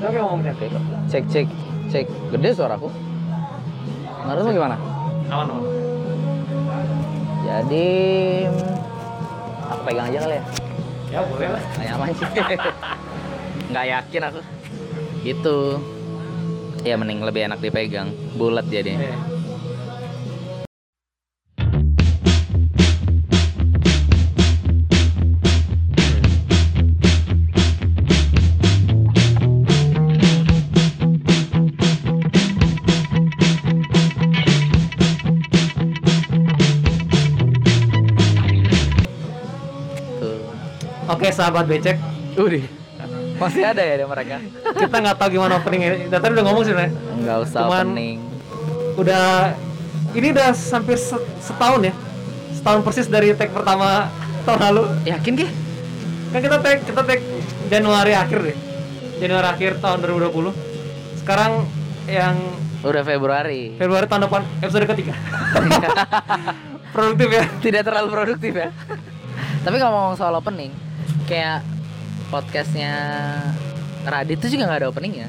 Oke ngomong Cen. Cek cek cek gede suaraku. Menurut lu gimana? Aman aman. Jadi aku pegang aja kali ya. Ya boleh lah. Nggak nyaman sih. Nggak yakin aku. Gitu. Ya mending lebih enak dipegang. Bulat jadinya. Eh. Sahabat becek, Udah. Masih ada ya mereka? kita nggak tahu gimana openingnya. Tadi udah ngomong sih sebenarnya. Enggak usah Cuman- opening. Udah ini udah hampir se- setahun ya. Setahun persis dari tag pertama tahun lalu. Yakin ke? Kan kita tag kita tag Januari akhir deh. Januari akhir tahun 2020. Sekarang yang Udah Februari. Februari tahun depan episode ketiga. Produktif ya. Tidak terlalu produktif ya. Tapi kalau ngomong soal opening, kayak podcastnya Radit itu juga nggak ada openingnya.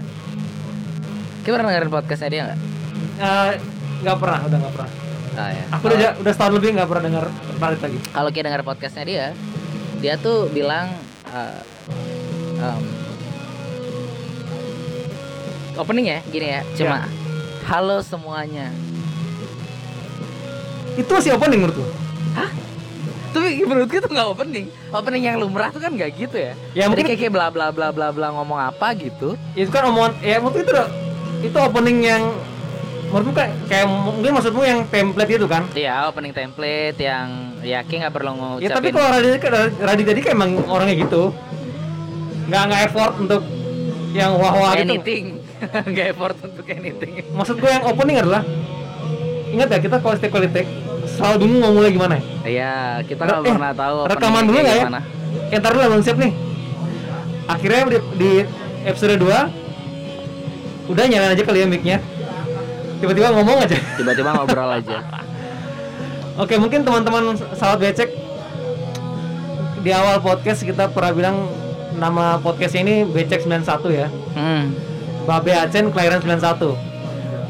Kita pernah dengerin podcastnya dia nggak? Eh, nggak pernah, udah nggak pernah. Ah, ya. Aku udah ja- udah setahun lebih nggak pernah dengar balik lagi. kalau kita dengar podcastnya dia, dia tuh bilang eh, em, opening ya gini ya, cuma halo semuanya. Itu masih opening menurutku. Tapi menurutku itu nggak opening. Opening yang lumrah tuh kan nggak gitu ya. Ya, Jadi mungkin- kayak, kayak bla bla bla bla bla ngomong apa gitu. itu kan omongan ya menurutku itu itu opening yang menurutku kayak, kayak mungkin maksudmu yang template itu kan Iya, opening template yang ya kayak nggak perlu ngucapin ya tapi kalau Radit Radit tadi kan emang orangnya gitu nggak nggak effort untuk yang wah wah gitu anything. Nggak effort untuk anything. maksud gue yang opening adalah ingat ya kita kalau setiap kali take selalu bingung mau mulai gimana ya Iya, kita nggak eh, pernah tahu rekaman dulu nggak ya? ya ntar dulu belum siap nih akhirnya di, di episode 2 udah nyalain aja kali ya mic-nya tiba-tiba ngomong aja Tiba-tiba ngobrol aja. Oke, mungkin teman-teman sahabat becek di awal podcast kita pernah bilang nama podcastnya ini Becek 91 ya. Hmm. Babe Acen kelahiran 91.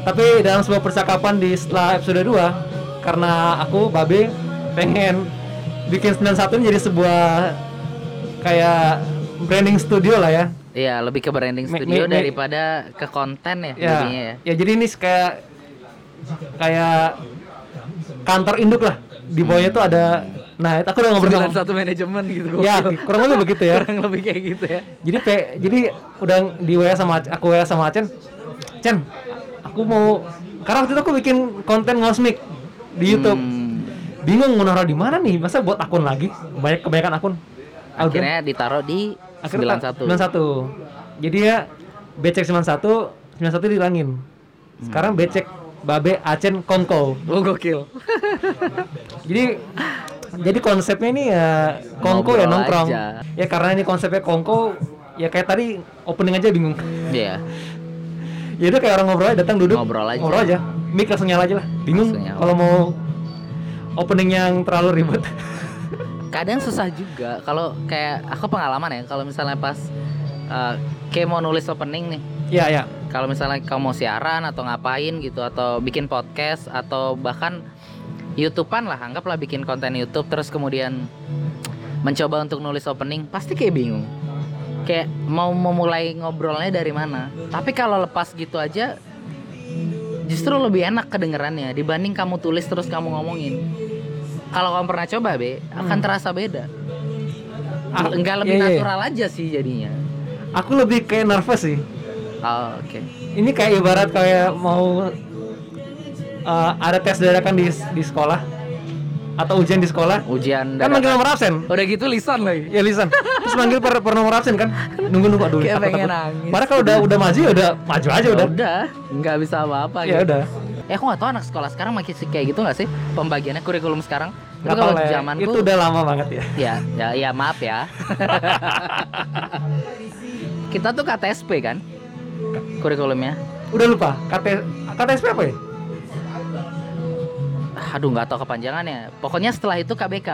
Tapi dalam sebuah percakapan di setelah episode 2 karena aku Babe pengen bikin 91 ini jadi sebuah kayak branding studio lah ya. Iya, lebih ke branding studio me- me- daripada ke konten ya, Ya, jadinya ya. ya jadi ini kayak kayak kantor induk lah. Di bawahnya tuh ada nah itu aku udah ngobrol sama satu manajemen gitu. Ya, kurang lebih begitu ya. Kurang lebih kayak gitu ya. jadi pe, jadi udah di WA sama aku WA sama Acen Cen aku mau karena waktu itu aku bikin konten ngosmik di YouTube Hmm. bingung mau naruh di mana nih masa buat akun lagi banyak kebanyakan akun. Akhirnya ditaruh di Akhirnya 91. 91 jadi ya becek 91 91 dihilangin sekarang becek babe Acen Kongko Oh, gokil. jadi jadi konsepnya ini ya Kongko ya nongkrong aja. ya karena ini konsepnya Kongko ya kayak tadi opening aja bingung Iya. ya udah kayak orang ngobrol aja datang duduk Ngobrol aja. ngobrol aja mic langsung nyala aja lah. Bingung kalau mau opening yang terlalu ribet. Kadang susah juga. Kalau kayak aku pengalaman ya kalau misalnya pas uh, kayak mau nulis opening nih. Ya ya kalau misalnya kamu mau siaran atau ngapain gitu atau bikin podcast atau bahkan YouTubean lah anggaplah bikin konten YouTube terus kemudian mencoba untuk nulis opening pasti kayak bingung. Kayak mau memulai ngobrolnya dari mana. Tapi kalau lepas gitu aja justru lebih enak kedengerannya dibanding kamu tulis terus kamu ngomongin. Kalau kamu pernah coba be akan Hmm. terasa beda. Ah, enggak lebih iya, iya. natural aja sih jadinya. Aku lebih kayak nervous sih. Oh, oke. Ini kayak ibarat kayak mau uh, ada tes dadakan di di sekolah atau ujian di sekolah? Ujian kan manggil nomor absen. Udah gitu lisan lagi. Ya lisan. Terus manggil per, per nomor absen kan? Nunggu nunggu dulu Kayak pengen nangis. padahal kalau udah udah maju ya udah maju aja Ya udah udah nggak bisa apa-apa ya gitu. udah. Eh aku gak tahu anak sekolah sekarang masih kayak gitu gak sih? Pembagiannya kurikulum sekarang? Nggak kalau zamanku itu udah lama banget ya. Ya ya ya maaf ya. Kita tuh KTSP kan kurikulumnya. udah lupa? KT KTSP apa ya Aduh nggak tahu kepanjangannya. Pokoknya setelah itu KBK.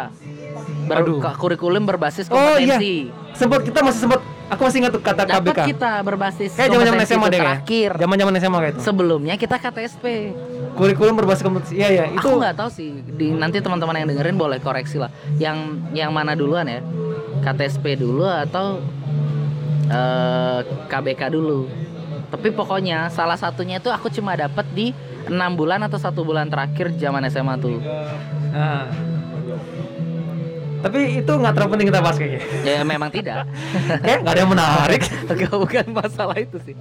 Ber- Aduh. kurikulum berbasis Oh, iya. kompetensi. sempat kita masih sempat Aku masih ingat kata Dapat KBK. kita berbasis Kayak zaman-zaman kompetensi SMA deh terakhir. Zaman-zaman SMA kayak itu. Sebelumnya kita KTSP. Kurikulum berbasis kompetensi. Iya iya, itu Aku nggak tahu sih. Di, nanti teman-teman yang dengerin boleh koreksi lah. Yang yang mana duluan ya? KTSP dulu atau eh, KBK dulu? Tapi pokoknya salah satunya itu aku cuma dapat di enam bulan atau satu bulan terakhir zaman SMA tuh. Nah. Tapi itu nggak terlalu penting kita bahas kayaknya. Ya memang tidak. Kayak nggak ada yang menarik. Enggak bukan masalah itu sih.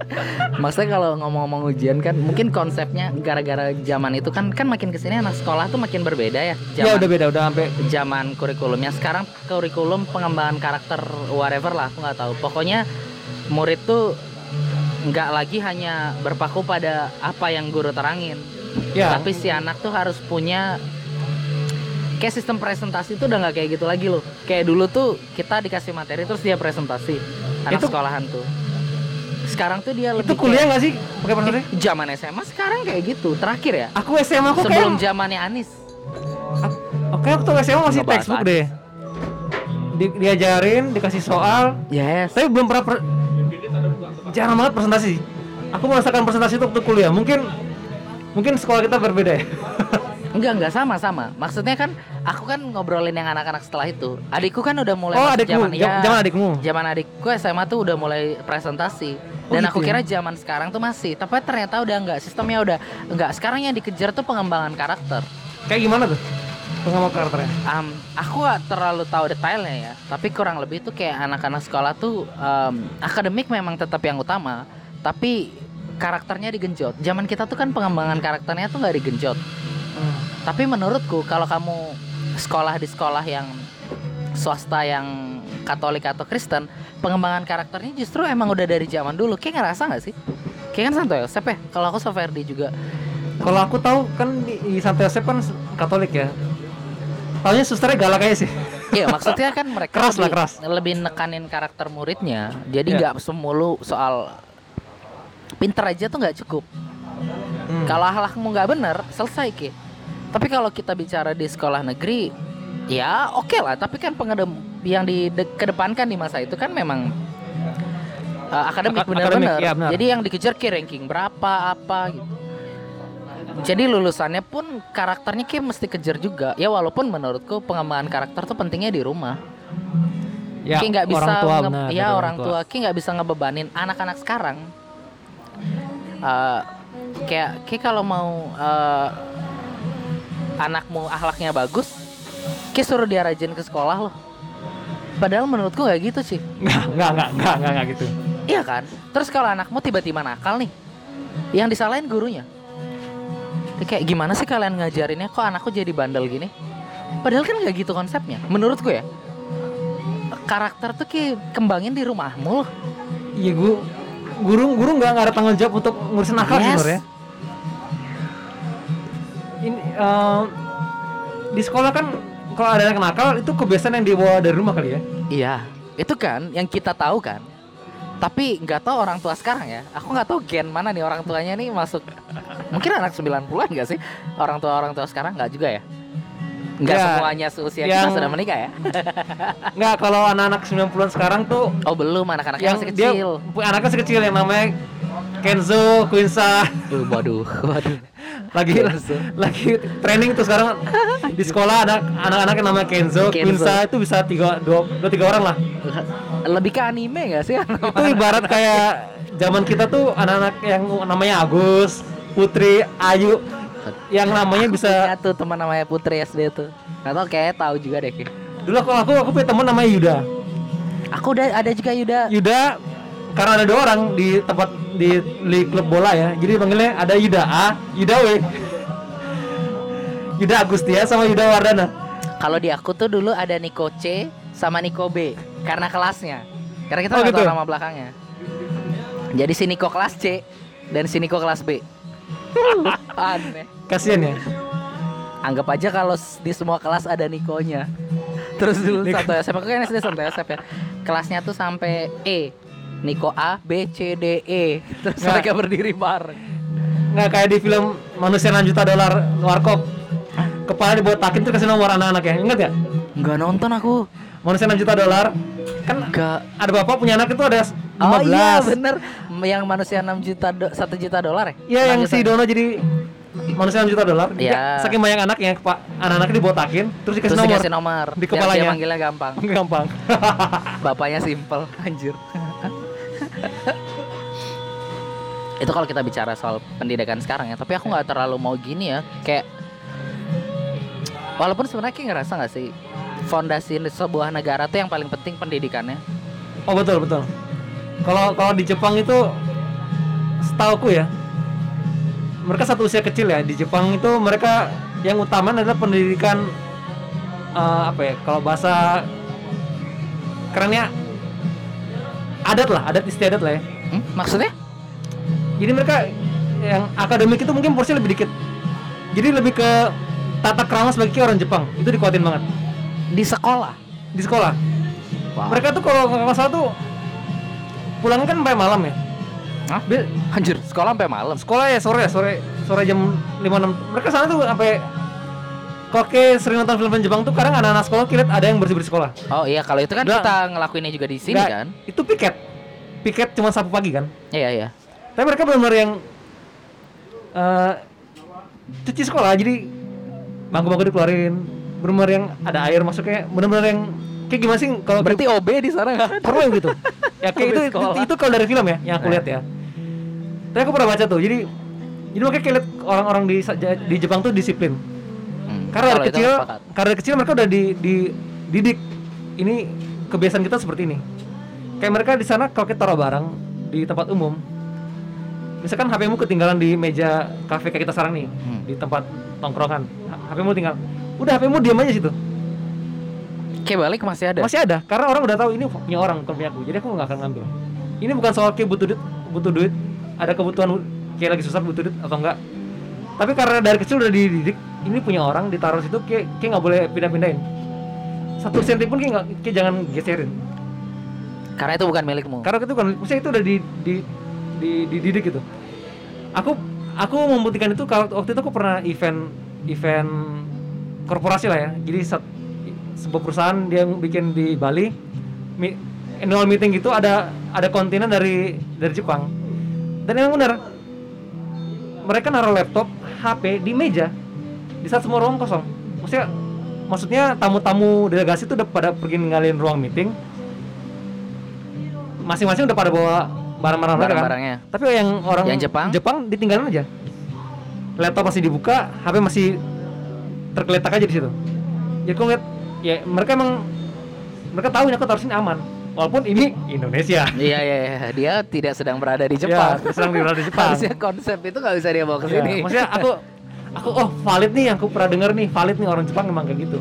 Maksudnya kalau ngomong-ngomong ujian kan mungkin konsepnya gara-gara zaman itu kan kan makin ke sini anak sekolah tuh makin berbeda ya. Ya udah beda, udah sampai zaman kurikulumnya sekarang kurikulum pengembangan karakter whatever lah aku nggak tahu pokoknya murid tuh nggak lagi hanya berpaku pada apa yang guru terangin. Ya. tapi si anak tuh harus punya kayak sistem presentasi tuh udah nggak kayak gitu lagi loh. Kayak dulu tuh kita dikasih materi terus dia presentasi anak Itu- sekolahan tuh. Sekarang tuh dia itu lebih kuliah kayak- nggak sih? Pakai presentasi? Zaman SMA sekarang kayak gitu. Terakhir ya? Aku SMA aku sebelum kayak zamannya Anis. Oke, waktu SMA masih textbook deh. Di- diajarin, dikasih soal, yes. Tapi belum pernah per- jarang banget presentasi. Aku merasakan presentasi itu waktu kuliah. Mungkin mungkin sekolah kita berbeda ya. Enggak, enggak sama sama. Maksudnya kan aku kan ngobrolin yang anak-anak setelah itu. Adikku kan udah mulai oh, adikmu, zaman iya, zaman adikmu. Zaman adikku SMA tuh udah mulai presentasi. Oh, Dan gitu aku ya? kira zaman sekarang tuh masih, tapi ternyata udah enggak. Sistemnya udah enggak. Sekarang yang dikejar tuh pengembangan karakter. Kayak gimana tuh? Pengamal karakternya. Am, aku gak terlalu tahu detailnya ya, tapi kurang lebih tuh kayak anak-anak sekolah tuh em, akademik memang tetap yang utama, tapi karakternya digenjot. Zaman kita tuh kan pengembangan karakternya tuh nggak digenjot. Tapi menurutku kalau kamu sekolah di sekolah yang swasta yang Katolik atau Kristen, pengembangan karakternya justru emang udah dari zaman dulu. Kayak ngerasa nggak sih? Kayak kan Santo Yosep ya. Kalau aku Soferdi juga. Kalau aku tahu kan di, di Santo Yosep kan Katolik ya. Taunya susternya galak aja sih. Iya maksudnya kan mereka Keras lah, lebih, keras. lebih nekanin karakter muridnya. Jadi Iya. nggak semulu soal pinter aja tuh nggak cukup. Hmm. Kalau akhlakmu nggak bener, selesai ki. Tapi kalau kita bicara di sekolah negeri, ya oke lah. Tapi kan pengedem yang di de- kedepankan di masa itu kan memang uh, akademik akademik, iya, benar. Jadi yang dikejar ki ranking berapa apa gitu. Jadi lulusannya pun karakternya kayak mesti kejar juga. Ya walaupun menurutku pengembangan karakter tuh pentingnya di rumah. ya, Ki nggak bisa orang tua nge- benar. ya orang tua Ki nggak bisa ngebebanin anak-anak sekarang. Eh, kayak Ki kalau mau eh, anakmu akhlaknya bagus, Ki suruh dia rajin ke sekolah loh. Padahal menurutku nggak gitu sih. Nggak, nggak, nggak, nggak, nggak gitu. Iya kan? Terus kalau anakmu tiba-tiba nakal nih, yang disalahin gurunya. Dia Kayak gimana sih kalian ngajarinnya kok anakku jadi bandel gini? Padahal kan nggak gitu konsepnya. Menurutku ya. Karakter tuh kayak kembangin di rumahmu loh. Iya, guru guru guru nggak ada tanggung jawab untuk ngurusin nakal Yes. sebenarnya. Ini em, di sekolah kan kalau ada anak nakal itu kebiasaan yang dibawa dari rumah kali ya. Iya, itu kan yang kita tahu kan. Tapi nggak tahu orang tua sekarang ya. Aku nggak tahu gen mana nih orang tuanya nih masuk. Mungkin anak 90-an nggak sih? Orang tua orang tua sekarang nggak juga ya? Nggak Ya, semuanya seusia kita yang- sudah menikah ya? Nggak kalau anak-anak 90-an sekarang tuh Oh belum, anak-anaknya yang masih dia kecil. anaknya masih kecil yang namanya Kenzo, Quinsa Uh, waduh, waduh. lagi Kenzo. lagi training tuh sekarang di sekolah anak anak-anak yang namanya Kenzo, Kenzo. Quinsa itu bisa tiga dua, dua tiga orang lah. Lebih ke anime gak sih? Itu ibarat kayak zaman kita tuh anak-anak yang namanya Agus, Putri, Ayu yang namanya bisa Punya tuh teman namanya Putri SD tuh. Gak tau kayak tahu juga deh. Dulu aku aku aku punya teman namanya Yuda. Aku udah ada juga Yuda. Yuda karena ada dua orang di tempat di, di klub bola ya jadi panggilnya ada Yuda A Yuda W Yuda Agustia sama Yuda Wardana Kalau di aku tuh dulu ada Niko C sama Niko B karena kelasnya. Karena kita Oh, gitu. tahu nama belakangnya. Jadi si Niko kelas C dan si Niko kelas B. Aneh. Kasian ya Anggap aja kalau di semua kelas ada Nikonya. Terus dulu Niko. Yosep, aku kan SD Santo Yosep ya. Kelasnya tuh sampai E. Niko A, B, C, D, E. Terus Nggak. mereka berdiri bareng. nggak kayak di film manusia 6 juta dolar warkop kepala dibotakin tuh kasih nomor anak-anak ya ingat ya Nggak nonton aku. manusia 6 juta dolar kan Gak. ada bapak punya anak itu ada 15 Oh iya bener Yang manusia 6 juta do, 1 juta dolar ya? Iya yang 6 si juta. Dono jadi manusia 6 juta dolar. Dia Saking banyak anaknya, pak anak-anaknya dibotakin, terus dikasih Terus nomor. dikasih nomor Di kepalanya. Dia manggilnya gampang Gampang. Bapaknya simple Anjir Itu kalau kita bicara soal pendidikan sekarang ya Tapi aku nggak terlalu mau gini ya Kayak Walaupun sebenarnya kayak ngerasa nggak sih Fondasi sebuah negara tuh yang paling penting pendidikannya oh betul betul. Kalau kalau di Jepang itu setauku ya, mereka satu usia kecil ya di Jepang itu mereka yang utama adalah pendidikan eh, apa ya? Kalau bahasa kerennya adat lah, adat istiadat lah ya. hmm? Maksudnya? Jadi mereka yang akademik itu mungkin porsi lebih dikit. Jadi lebih ke tata krama sebagai orang Jepang itu dikuatin banget Di sekolah di sekolah. Wow. Mereka tuh kalau nggak salah tuh pulangnya kan sampai malam ya. Hah? Bi- Anjir sekolah sampai malam Sekolah ya sore ya sore sore jam 5 6. Mereka sana tuh sampai kayak sering nonton film-film Jepang tuh kadang anak-anak sekolah kita ada yang bersih-bersih sekolah. Oh iya kalau itu kan kita ngelakuinnya juga di sini Nggak, kan Itu piket. Piket cuma sapu pagi kan. Iya iya Tapi mereka benar-benar yang eh cuci sekolah jadi bangku-bangku dikeluarin benar-benar yang ada air masuknya benar-benar yang kayak gimana sih kalau Berarti OB di sana kan perlu yang gitu. Ya kayak itu, itu, itu kalau dari film ya yang aku Nah. lihat ya. Tapi aku pernah baca tuh. Jadi jadi makanya kayak lihat orang-orang di di Jepang tuh disiplin. Hmm, karena dari kecil karena dari kecil mereka udah di, di didik. Ini kebiasaan kita seperti ini. Kayak mereka di sana kalau kita taruh barang di tempat umum misalkan HP-mu ketinggalan di meja kafe kayak kita sekarang nih Hmm. di tempat tongkrongan. HP-mu tinggal udah HP-mu diam aja situ Kayak balik masih ada. Masih ada karena orang udah tahu ini punya orang bukan punya aku. Jadi aku nggak akan ngambil. Ini bukan soal kayak butuh duit butuh duit. Ada kebutuhan kayak lagi susah butuh duit atau enggak tapi karena dari kecil udah dididik ini punya orang ditaruh situ kayak kayak nggak boleh pindah-pindahin. Satu senti pun kayak kayak jangan geserin. Karena itu bukan milikmu. Karena itu kan maksudnya itu udah di di di dididik gitu. Aku aku membuktikan itu kalau waktu itu aku pernah event event korporasi lah ya. Jadi sat- sebuah perusahaan dia bikin di Bali. Mi, annual meeting gitu ada ada kontinen dari dari Jepang. Dan yang benar mereka naruh laptop HP di meja di saat semua ruang kosong. Maksudnya maksudnya tamu-tamu delegasi itu udah pada pergi ninggalin ruang meeting. Masing-masing udah pada bawa barang-barang mereka kan. Tapi yang orang Yang Jepang? Jepang ditinggalin aja. Laptop masih dibuka HP masih tergeletak aja di situ. Jadi aku ngeliat ya mereka emang mereka tahu ini aku taruh sini aman. Walaupun ini Indonesia. Iya iya iya. Dia tidak sedang berada di Jepang. ya, sedang berada di Jepang. Harusnya konsep itu nggak bisa dia bawa ke Ya, sini. maksudnya aku aku oh valid nih yang aku pernah denger nih valid nih orang Jepang emang kayak gitu.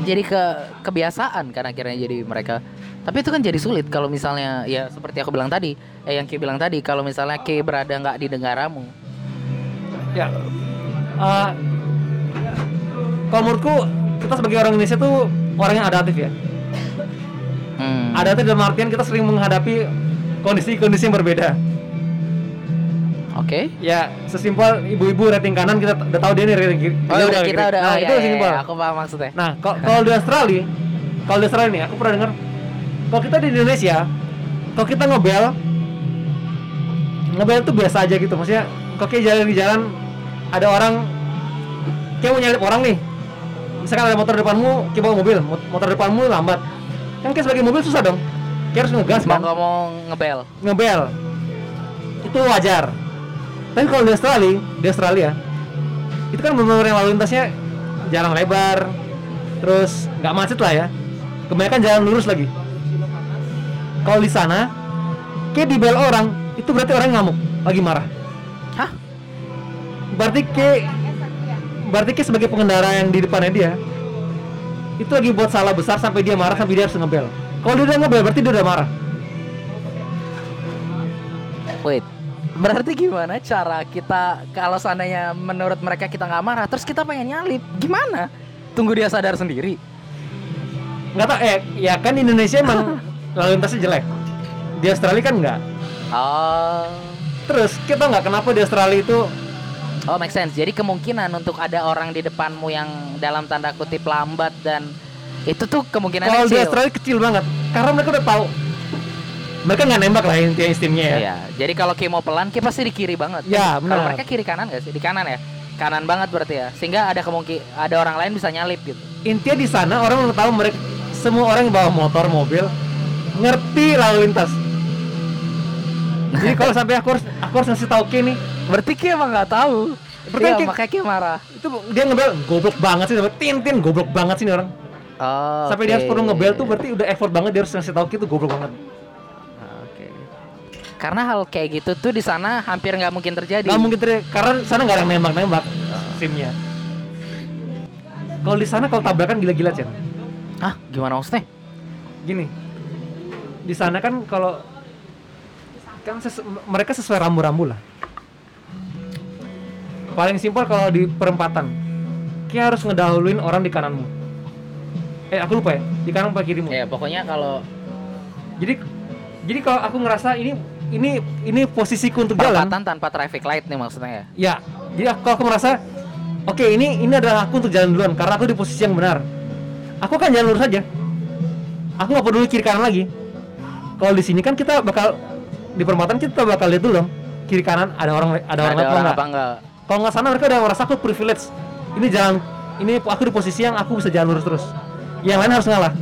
Jadi ke kebiasaan kan akhirnya jadi mereka. Tapi itu kan jadi sulit kalau misalnya ya seperti aku bilang tadi eh yang Ki bilang tadi kalau misalnya Ki berada nggak di negaramu. Ya Eh, kalau menurutku kita sebagai orang Indonesia tuh orang yang adaptif ya. Hmm. adaptif dalam artian kita sering menghadapi kondisi-kondisi yang berbeda. Oke. Ya sesimpel ibu-ibu rating kanan kita udah tahu dia nih rating kiri oh udah kita kiri. udah nah oh, itu iya, sesimpel iya, aku paham maksudnya. Nah kalau di Australia kalau di Australia nih aku pernah dengar kalau kita di Indonesia kalau kita ngebel ngebel tuh biasa aja gitu. Maksudnya kalau kayak jalan di jalan ada orang kayak mau nyalip orang nih misalkan ada motor depanmu bawa mobil. Mot- motor depanmu lambat. Kan kayak sebagai mobil susah dong. Kayak harus ngegas mau kan ngomong ngebel. Ngebel. Itu wajar. Tapi kalau di Australia di Australia itu kan benar yang lalu lintasnya jarang lebar. Terus nggak macet lah ya. Kebanyakan jalan lurus lagi. Kalau di sana kayak di bel orang itu berarti orang ngamuk lagi marah. Hah? Berarti kayak berarti kayak sebagai pengendara yang di depannya dia itu lagi buat salah besar sampai dia marah sampai dia harus ngebel. Kalau dia udah ngebel berarti dia udah marah. Wait berarti gimana cara kita kalau seandainya menurut mereka kita nggak marah terus kita pengen nyalip gimana? Tunggu dia sadar sendiri. Nggak tau eh ya kan di Indonesia emang lalu lintasnya jelek. Di Australia kan nggak. Oh. Terus kita nggak kenapa di Australia itu Oh, make sense. Jadi kemungkinan untuk ada orang di depanmu yang dalam tanda kutip lambat dan Itu tuh kemungkinan Kalau di kecil. Australia kecil banget, karena mereka udah tahu. Mereka nggak nembak lah intinya instingnya ya. Iya. Jadi kalau Ki mau pelan, Ki pasti di kiri banget. Ya, Kalau benar. mereka kiri kanan gak sih? Di kanan ya. Kanan banget berarti ya. Sehingga ada kemungkinan ada orang lain bisa nyalip gitu. Intinya di sana orang udah tahu mereka semua orang yang bawa motor mobil ngerti lalu lintas. Jadi kalau sampai aku harus aku harus ngasih tahu Ki nih, Berarti Ki emang nggak tahu. Berarti Iya, Ki- makanya Ki marah. itu dia ngebel goblok banget sih, tin tin goblok banget sih nih orang. Oh. Sampai dia harus perlu ngebel tuh berarti udah effort banget dia harus ngasih tahu Ki itu goblok banget. Oke. Karena hal kayak gitu tuh di sana hampir nggak mungkin terjadi. Nggak mungkin terjadi karena sana nggak ada yang nembak-nembak simnya. Kalau di sana kalau tabrakan gila-gila Chen. Hah? Gimana maksudnya? Gini. Di sana kan kalau kan ses- mereka sesuai rambu-rambu lah. Paling simpel kalau di perempatan. Kayak harus ngedahuluin orang di kananmu. Eh aku lupa ya, di kanan apa kirimu. Ya pokoknya kalau Jadi jadi kalau aku ngerasa ini ini ini posisiku untuk jalan. perempatan tanpa traffic light nih maksudnya ya. Ya, jadi aku, kalau aku merasa oke ini ini adalah aku untuk jalan duluan karena aku di posisi yang benar. Aku kan jalan lurus aja. Aku nggak peduli kiri kanan lagi. Kalau di sini kan kita bakal di perempatan kita bakal lihat dulu dong kiri kanan ada orang ada orang Ada apa orang enggak. apa enggak? Kalau nggak sana mereka udah merasa aku privilege. Ini jalan ini aku di posisi yang aku bisa jalan lurus terus. Yang lain harus ngalah.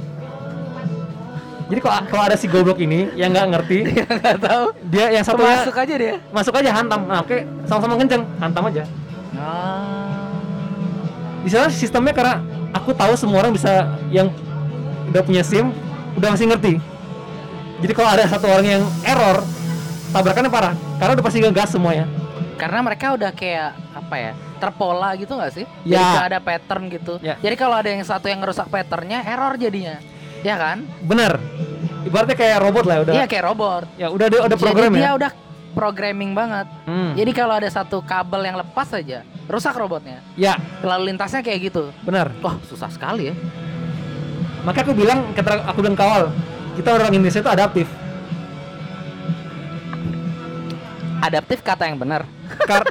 Jadi kalau kalau ada si goblok ini yang nggak ngerti, Enggak tahu. dia yang satu Masuk aja dia. masuk aja hantam. Nah, oke, sama-sama kenceng, hantam aja. Ah. di sana sistemnya karena aku tahu semua orang bisa yang udah punya SIM udah masih ngerti jadi kalau ada satu orang yang error tabrakannya parah karena udah pasti ngegas semuanya Karena mereka udah kayak apa ya? Terpola gitu nggak sih? Jadi Ya. kayak ada pattern gitu. Ya. Jadi kalau ada yang satu yang ngerusak patternnya, error jadinya. Ya kan? bener ibaratnya kayak robot lah udah Iya kayak robot. ya udah dia udah Jadi program dia ya udah programming banget. Hmm. Jadi kalau ada satu kabel yang lepas aja, rusak robotnya. ya Lalu lintasnya kayak gitu. benar Wah, susah sekali ya. maka aku bilang aku bilang kawal kita orang Indonesia itu adaptif Adaptif kata yang benar. Kar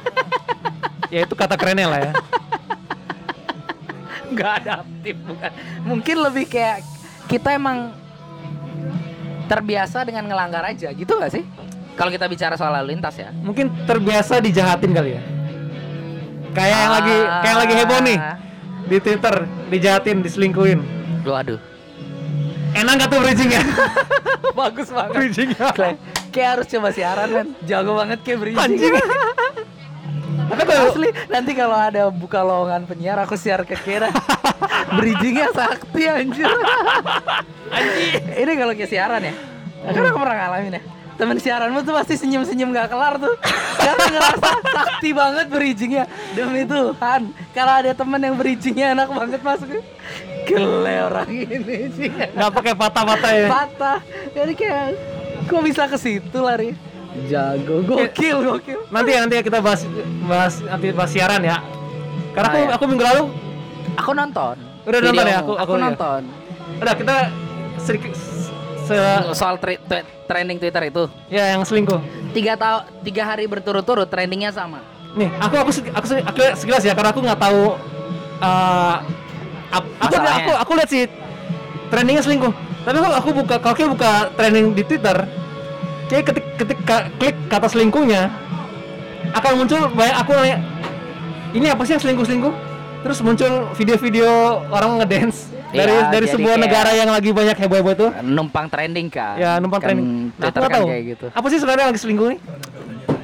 ya itu kata kerennya lah ya Nggak adaptif bukan. Mungkin lebih kayak kita emang terbiasa dengan ngelanggar aja gitu nggak sih? Kalau kita bicara soal lalu lintas ya. mungkin terbiasa dijahatin kali ya kayak yang lagi kayak yang lagi heboh nih Ah. di Twitter dijahatin diselingkuhin Waduh. Enak gak tuh bridgingnya Bagus banget. bridgingnya Kayak, harus coba siaran kan. Jago banget kayak bridging. anjing tapi kalau Asli, nanti kalau ada buka lowongan penyiar aku siar ke Kira. Bridgingnya sakti anjir. Ini kalau kayak siaran ya. Karena aku pernah ngalamin ya. Temen siaranmu tuh pasti senyum-senyum gak kelar tuh Karena ngerasa sakti banget bridgingnya Demi Tuhan Kalau ada temen yang bridgingnya enak banget masuk Gile orang ini sih. Nggak pakai patah-patah ya? Patah. Jadi kayak Kok bisa ke situ lari? Jago. Gokil gokil. nanti ya nanti ya kita bahas bahas nanti bahas siaran ya. Karena aku Ah, ya. aku minggu lalu. Aku nonton. Udah nonton ya? Aku- aku aku ya. nonton. Udah kita sedikit se soal tri- twe- trending Twitter itu. Ya yang selingkuh. Tiga tahun tiga hari berturut-turut trendingnya sama. Nih aku aku aku se- aku sekilas ya karena aku nggak tahu eh ap- aku aku aku lihat sih trendingnya selingkuh. Tapi kalau aku buka kalau kayak buka trending di Twitter kayak ketik ketik ka- klik kata selingkuhnya akan muncul banyak aku nanya ini apa sih yang selingkuh selingkuh terus muncul video-video orang ngedance dari Iya, dari jadi sebuah kayak- negara yang lagi banyak heboh-heboh itu. Numpang trending kan ya numpang Kan trending. Nah, aku kan tahu. kayak gitu. Apa sih sebenarnya lagi selingkuh nih?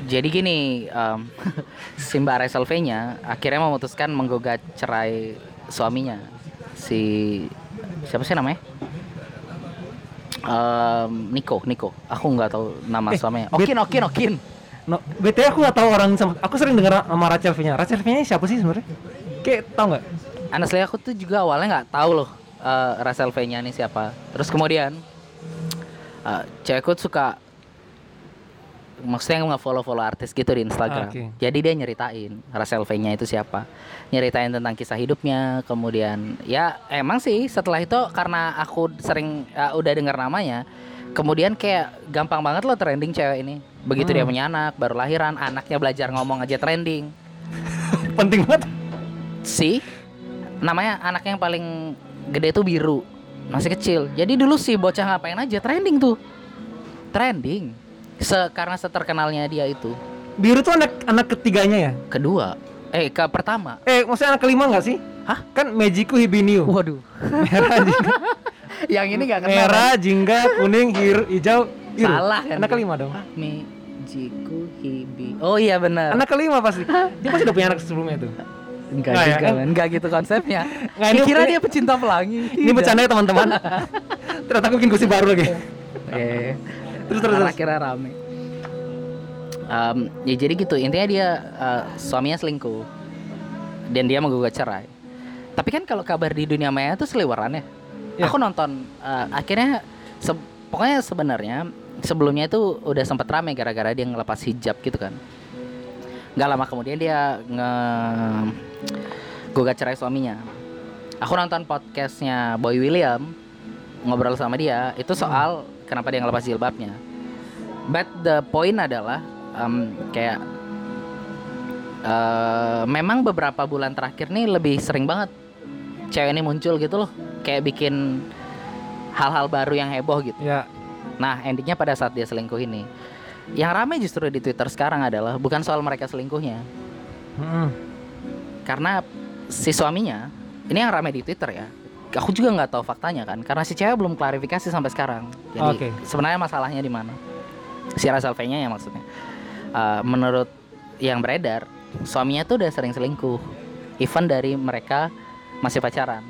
Jadi gini em, si Mbak Rachel V-nya akhirnya memutuskan menggugat cerai suaminya si siapa sih namanya Em, Niko Niko aku nggak tahu nama Eh, suaminya Okin Okin Okin No, BTW aku gak tahu orang sama aku sering dengar nama Rachel V-nya. Rachel V-nya siapa sih sebenarnya? Kayak tahu nggak? Honestly aku tuh juga awalnya nggak tahu loh eh, Rachel V-nya ini siapa. Terus kemudian eh, cewekku suka maksudnya nggak follow follow artis gitu di Instagram. Oke. Jadi dia nyeritain Rachel V-nya itu siapa. Nyeritain tentang kisah hidupnya. Kemudian ya emang sih setelah itu karena aku sering eh, udah dengar namanya. Kemudian kayak gampang banget loh trending cewek ini. Begitu dia Hmm. punya anak, baru lahiran, anaknya belajar ngomong aja trending Penting banget. si namanya anaknya yang paling gede tuh biru masih kecil jadi dulu sih bocah ngapain aja trending tuh trending Se karena seterkenalnya dia itu Biru tuh anak anak ketiganya ya? kedua eh ke pertama Eh, maksudnya anak kelima nggak sih? Hah? Kan Mejiku Hibiniu. waduh Merah, jingga, yang ini gak kenal merah, jingga, kuning, hir- hijau, biru. Salah kan Anak kelima dong. kan? Mijiku Hibi oh iya benar Anak kelima pasti. Dia pasti udah punya anak sebelumnya tuh. enggak Nggak ya, juga kan? men. enggak gitu konsepnya Nggak, ini- kira dia pecinta pelangi Ini bercanda ya teman-teman. Ternyata aku bikin gosip baru lagi. Eh, Terus terus. terus. akhirnya rame. Em, ya jadi gitu intinya dia eh, suaminya selingkuh dan dia menggugat cerai. Tapi kan kalau kabar di dunia maya itu seliweran ya. Ya. Aku nonton eh, akhirnya se- pokoknya sebenarnya sebelumnya itu udah sempat rame gara-gara dia ngelepas hijab gitu kan. Gak lama kemudian dia nge gugat cerai suaminya. Aku nonton podcastnya Boy William ngobrol sama dia itu soal kenapa dia ngelepas jilbabnya. But the point adalah em, kayak eh, memang beberapa bulan terakhir nih lebih sering banget cewek ini muncul gitu loh, kayak bikin hal-hal baru yang heboh gitu. Ya. Nah endingnya pada saat dia selingkuh ini, yang ramai justru di Twitter sekarang adalah bukan soal mereka selingkuhnya, Mm-mm. karena si suaminya ini yang ramai di Twitter ya. Aku juga nggak tahu faktanya kan, karena si cewek belum klarifikasi sampai sekarang. Jadi Oke. sebenarnya masalahnya di mana? Si Russell V-nya ya maksudnya. Eh, menurut yang beredar, suaminya tuh udah sering selingkuh, even dari mereka masih pacaran.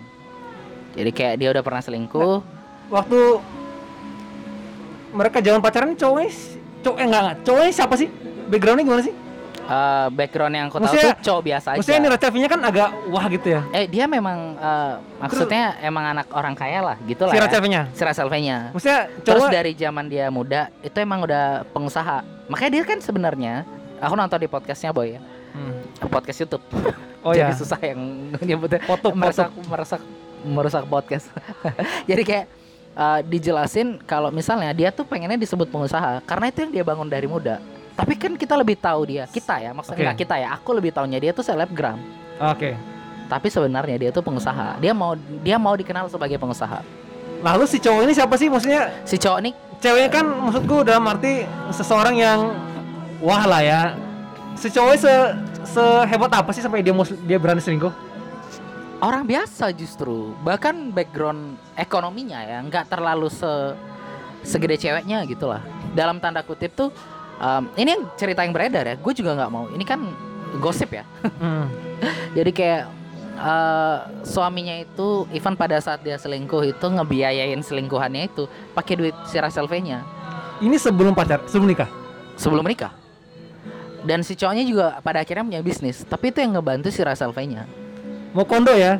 Jadi kayak dia udah pernah selingkuh, Waktu mereka zaman pacaran cowoknya cowok eh, enggak enggak cowoknya siapa sih? Backgroundnya gimana sih? Eh, background yang aku tahu Maksudnya- tuh cowok biasa aja. Maksudnya ini Rachel nya kan agak wah gitu ya. Eh dia memang eh, maksudnya emang anak orang kaya lah gitu lah Si ya. Rachel nya. Si. Maksudnya Terus cowok dari zaman dia muda itu emang udah pengusaha. Makanya dia kan sebenarnya aku nonton di podcastnya Boy ya. Hmm. Podcast YouTube. Oh Jadi ya. susah yang nyebutnya. Foto, merusak merusak merusak podcast. Jadi kayak eh, dijelasin kalau misalnya dia tuh pengennya disebut pengusaha karena itu yang dia bangun dari muda. Tapi kan kita lebih tahu dia, kita ya, maksudnya nggak kita ya, aku lebih tahunya dia tuh selebgram. Oke. Tapi sebenarnya dia tuh pengusaha. Dia mau dia mau dikenal sebagai pengusaha. Lalu si cowok ini siapa sih? Maksudnya Si cowok nih ceweknya kan maksudku dalam arti seseorang yang wah lah ya. Si cowoknya se sehebat apa sih sampai dia mau dia berani selingkuh? orang biasa justru. Bahkan background ekonominya ya nggak terlalu se segede ceweknya gitulah. Dalam tanda kutip tuh em, ini yang cerita yang beredar ya. Gue juga nggak mau. Ini kan gosip ya. Hmm. Jadi kayak eh, suaminya itu even pada saat dia selingkuh itu ngebiayain selingkuhannya itu pakai duit si Russell V-nya Ini sebelum pacar, sebelum nikah. sebelum menikah. Dan si cowoknya juga pada akhirnya punya bisnis, tapi itu yang ngebantu si Russell V-nya. Mau kondo ya,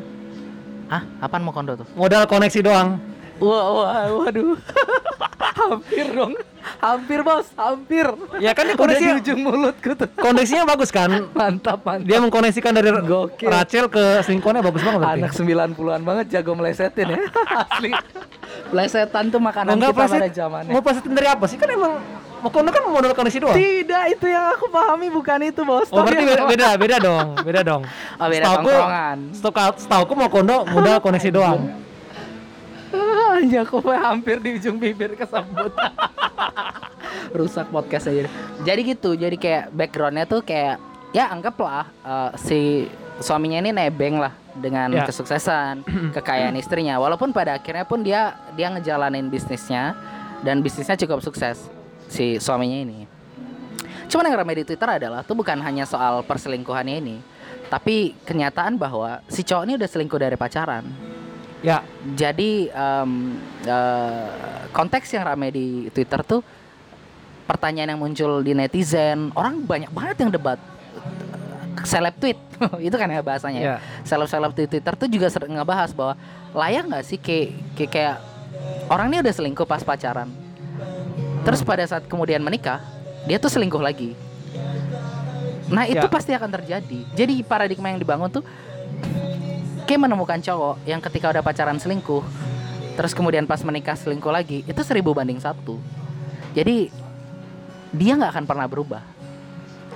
Hah? Apaan mau kondo tuh? modal koneksi doang. Wah, wah, waduh. hampir dong. Hampir, Bos. Hampir. Ya kan dia Udah di ujung mulutku tuh. koneksinya bagus kan. Mantap, mantap. Dia mengkoneksikan dari Gokil. Rachel ke selingkuhannya bagus banget. Anak 90-an banget jago melesetin ya. Asli. Plesetan tuh makanan Enggak kita pleset- pada zamannya. Mau plesetin dari apa sih? Kan emang mau kondo kan modal koneksi doang. Tidak, itu yang aku pahami bukan itu, Bos. Oh berarti beda, beda, beda dong, beda dong. Oh, beda Setauku- tongkrongan. Setauku, setauku mau kondo modal koneksi doang. Anjir, aku hampir di ujung bibir kesebut. Rusak podcast aja. Jadi gitu, jadi kayak backgroundnya tuh kayak ya anggaplah eh, si suaminya ini nebeng lah dengan Ya. kesuksesan, kekayaan istrinya. Walaupun pada akhirnya pun dia dia ngejalanin bisnisnya dan bisnisnya cukup sukses si suaminya ini. Cuman yang ramai di Twitter adalah tuh bukan hanya soal perselingkuhannya ini, tapi kenyataan bahwa si cowok ini udah selingkuh dari pacaran. Ya, Jadi em, eh, konteks yang ramai di Twitter tuh pertanyaan yang muncul di netizen, orang banyak banget yang debat seleb tweet itu kan ya bahasanya. ya. ya. Seleb-seleb di Twitter tuh juga sering ngebahas bahwa layak nggak sih kayak, kayak kayak orang ini udah selingkuh pas pacaran. Terus pada saat kemudian menikah, dia tuh selingkuh lagi. Nah, itu Ya. pasti akan terjadi. Jadi paradigma yang dibangun tuh kayak menemukan cowok yang ketika udah pacaran selingkuh, terus kemudian pas menikah selingkuh lagi, itu seribu banding satu. Jadi dia nggak akan pernah berubah.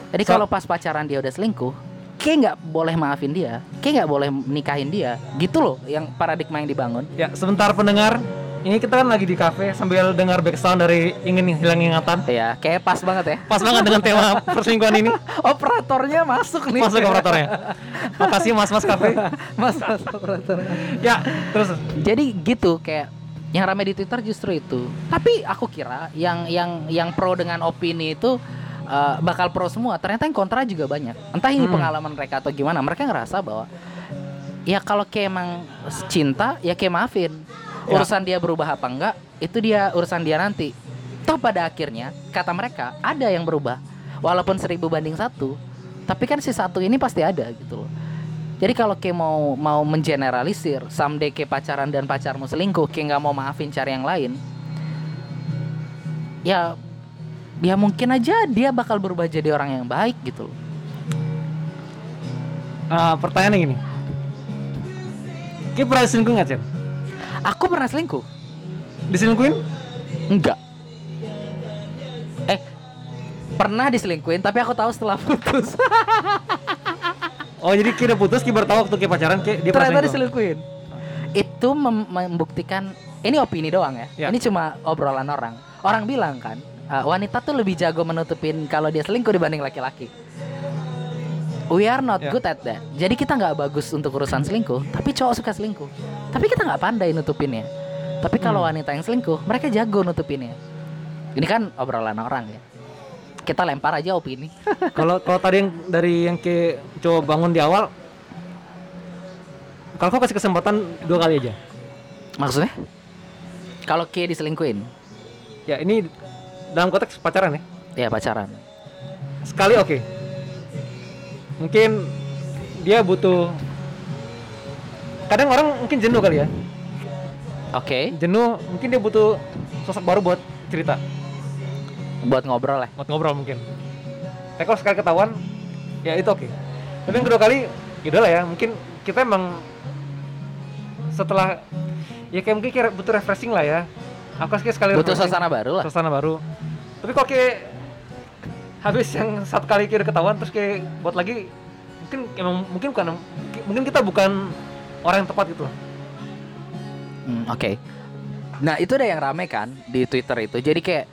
Jadi So- kalau pas pacaran dia udah selingkuh, kayak nggak boleh maafin dia, kayak nggak boleh nikahin dia, gitu loh yang paradigma yang dibangun. Ya, sebentar pendengar. Ini kita kan lagi di kafe sambil dengar background dari ingin hilang ingatan. Ya, kayak pas banget ya. Pas banget dengan tema perselingkuhan ini. Operatornya masuk nih. Masuk operatornya. Makasih mas-mas kafe. Mas, mas operatornya. Ya, terus Jadi gitu kayak yang ramai di Twitter justru itu. Tapi aku kira yang yang yang pro dengan opini itu uh, bakal pro semua. Ternyata yang kontra juga banyak. Entah ini Hmm. pengalaman mereka atau gimana. Mereka ngerasa bahwa ya kalau kayak emang cinta ya kayak maafin. Ya. Urusan dia berubah apa enggak itu dia urusan dia nanti. Toh pada akhirnya kata mereka ada yang berubah. Walaupun seribu banding satu, tapi kan si satu ini pasti ada gitu loh. Jadi kalau kayak mau mau mengeneralisir, someday kayak pacaran dan pacarmu selingkuh, kayak nggak mau maafin cari yang lain, ya ya mungkin aja dia bakal berubah jadi orang yang baik gitu loh. eh, pertanyaannya gini. Ki pernah selingkuh nggak, Cen? Aku pernah selingkuh? Diselingkuhin? Enggak. Eh, pernah diselingkuhin, tapi aku tahu setelah putus. Oh, jadi Ki udah putus, Ki baru tahu waktu Ki pacaran, Ki dia pernah Ternyata selingkuh. diselingkuhin. Itu mem- membuktikan ini opini doang ya. Ya. Ini cuma obrolan orang. Orang bilang kan, uh, wanita tuh lebih jago menutupin kalau dia selingkuh dibanding laki-laki. We are not Ya. good at that. Jadi kita nggak bagus untuk urusan selingkuh, tapi cowok suka selingkuh. Tapi kita nggak pandai nutupinnya. Tapi kalau Hmm. wanita yang selingkuh, mereka jago nutupinnya. Ini kan obrolan orang ya. Kita lempar aja opini. Kalau kalau tadi yang dari yang Ki coba bangun di awal, kalau kau kasih kesempatan dua kali aja. Maksudnya? Kalau K diselingkuhin, Ya ini dalam konteks pacaran ya. ya pacaran. Sekali oke. Mungkin dia butuh. Kadang orang mungkin jenuh kali ya. Oke, Jenuh, mungkin dia butuh sosok baru buat cerita, buat ngobrol ya. buat ngobrol mungkin. Tapi kalau sekali ketahuan, ya itu oke. Tapi yang kedua kali, ya lah ya. Mungkin kita emang setelah ya kayak mungkin kayak butuh refreshing lah ya. Aku kayak sekali Butuh suasana baru lah. suasana baru tapi kok kayak habis yang satu kali udah ketahuan terus kayak buat lagi mungkin emang mungkin bukan mungkin kita bukan orang yang tepat gitu loh. Hmm, Oke. Nah itu udah yang rame kan di Twitter itu. Jadi kayak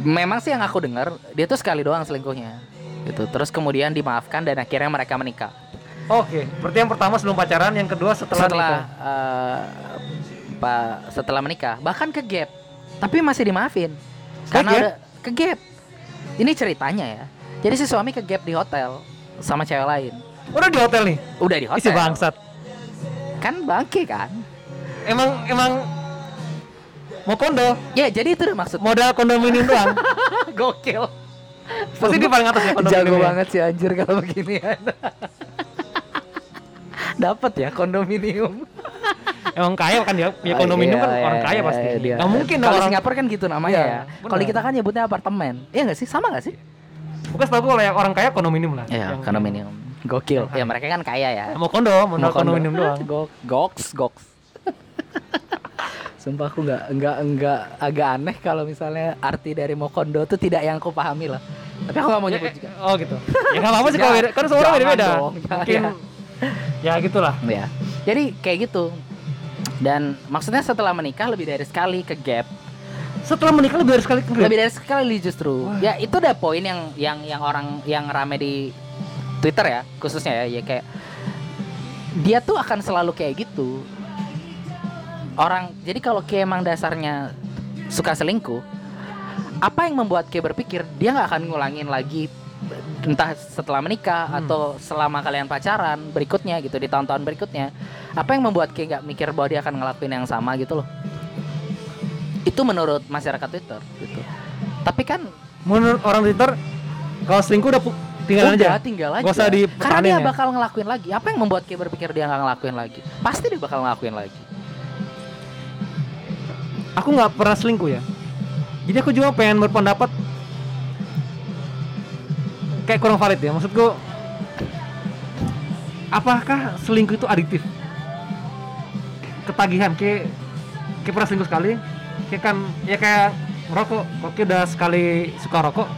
memang sih yang aku dengar dia tuh sekali doang selingkuhnya. Gitu. Terus kemudian dimaafkan dan akhirnya mereka menikah. oke berarti yang pertama sebelum pacaran yang kedua setelah, Setelah nikah. eh, pa- setelah menikah bahkan ke gap tapi masih dimaafin karena gap? udah ke gap. Ini ceritanya ya. Jadi si suami ke gap di hotel sama cewek lain. udah di hotel nih Udah di isi hotel. bangsat Kan bangke kan? emang emang mau kondo Ya jadi itu maksud modal kondominium doang gokil. pasti dia paling atas ya kondominium Jago banget sih anjir kalau beginian. Dapat ya kondominium. Emang kaya kan dia punya kondominium kan Iya, orang iya, kaya pasti dia. nggak mungkin dong Kalau orang Singapura kan gitu namanya Iya, ya. Kalau kita kan nyebutnya apartemen. Iya nggak sih? Sama nggak sih? bukan setahu kalau yang orang kaya kondominium lah Iya, Yang- kondominium. Gokil. Ya mereka kan kaya ya. mau kondo modal Mau kondo. kondominium doang Gok, goks, goks. Sumpah aku nggak nggak nggak agak aneh kalau misalnya arti dari mokondo tuh tidak yang aku pahami lah. Tapi aku nggak mau Ya, nyebut eh, juga. Oh gitu. Ya nggak apa-apa sih kalau. Kan semua orang beda-beda. Mungkin ya gitulah. Ya. Jadi kayak gitu. Dan maksudnya setelah menikah lebih dari sekali ke gap. Setelah menikah lebih dari sekali ke Lebih dari sekali justru. Wah. Ya itu udah poin yang yang yang orang yang rame di Twitter ya khususnya ya, ya kayak dia tuh akan selalu kayak gitu. Orang jadi kalau kayak emang dasarnya suka selingkuh, apa yang membuat kayak berpikir dia nggak akan ngulangin lagi entah setelah menikah Hmm. atau selama kalian pacaran berikutnya gitu di tahun-tahun berikutnya apa yang membuat kayak nggak mikir bahwa dia akan ngelakuin yang sama gitu loh itu menurut masyarakat Twitter gitu tapi kan Menurut orang Twitter kalau selingkuh udah tinggalin udah aja. tinggal aja Gak usah karena dia ya. bakal ngelakuin lagi apa yang membuat kayak berpikir dia nggak ngelakuin lagi pasti dia bakal ngelakuin lagi Aku nggak pernah selingkuh ya. Jadi aku cuma pengen berpendapat kayak kurang valid ya. Maksudku apakah selingkuh itu adiktif? Ketagihan kayak kayak pernah selingkuh sekali, kayak kan ya kayak ngerokok, oke udah sekali suka rokok,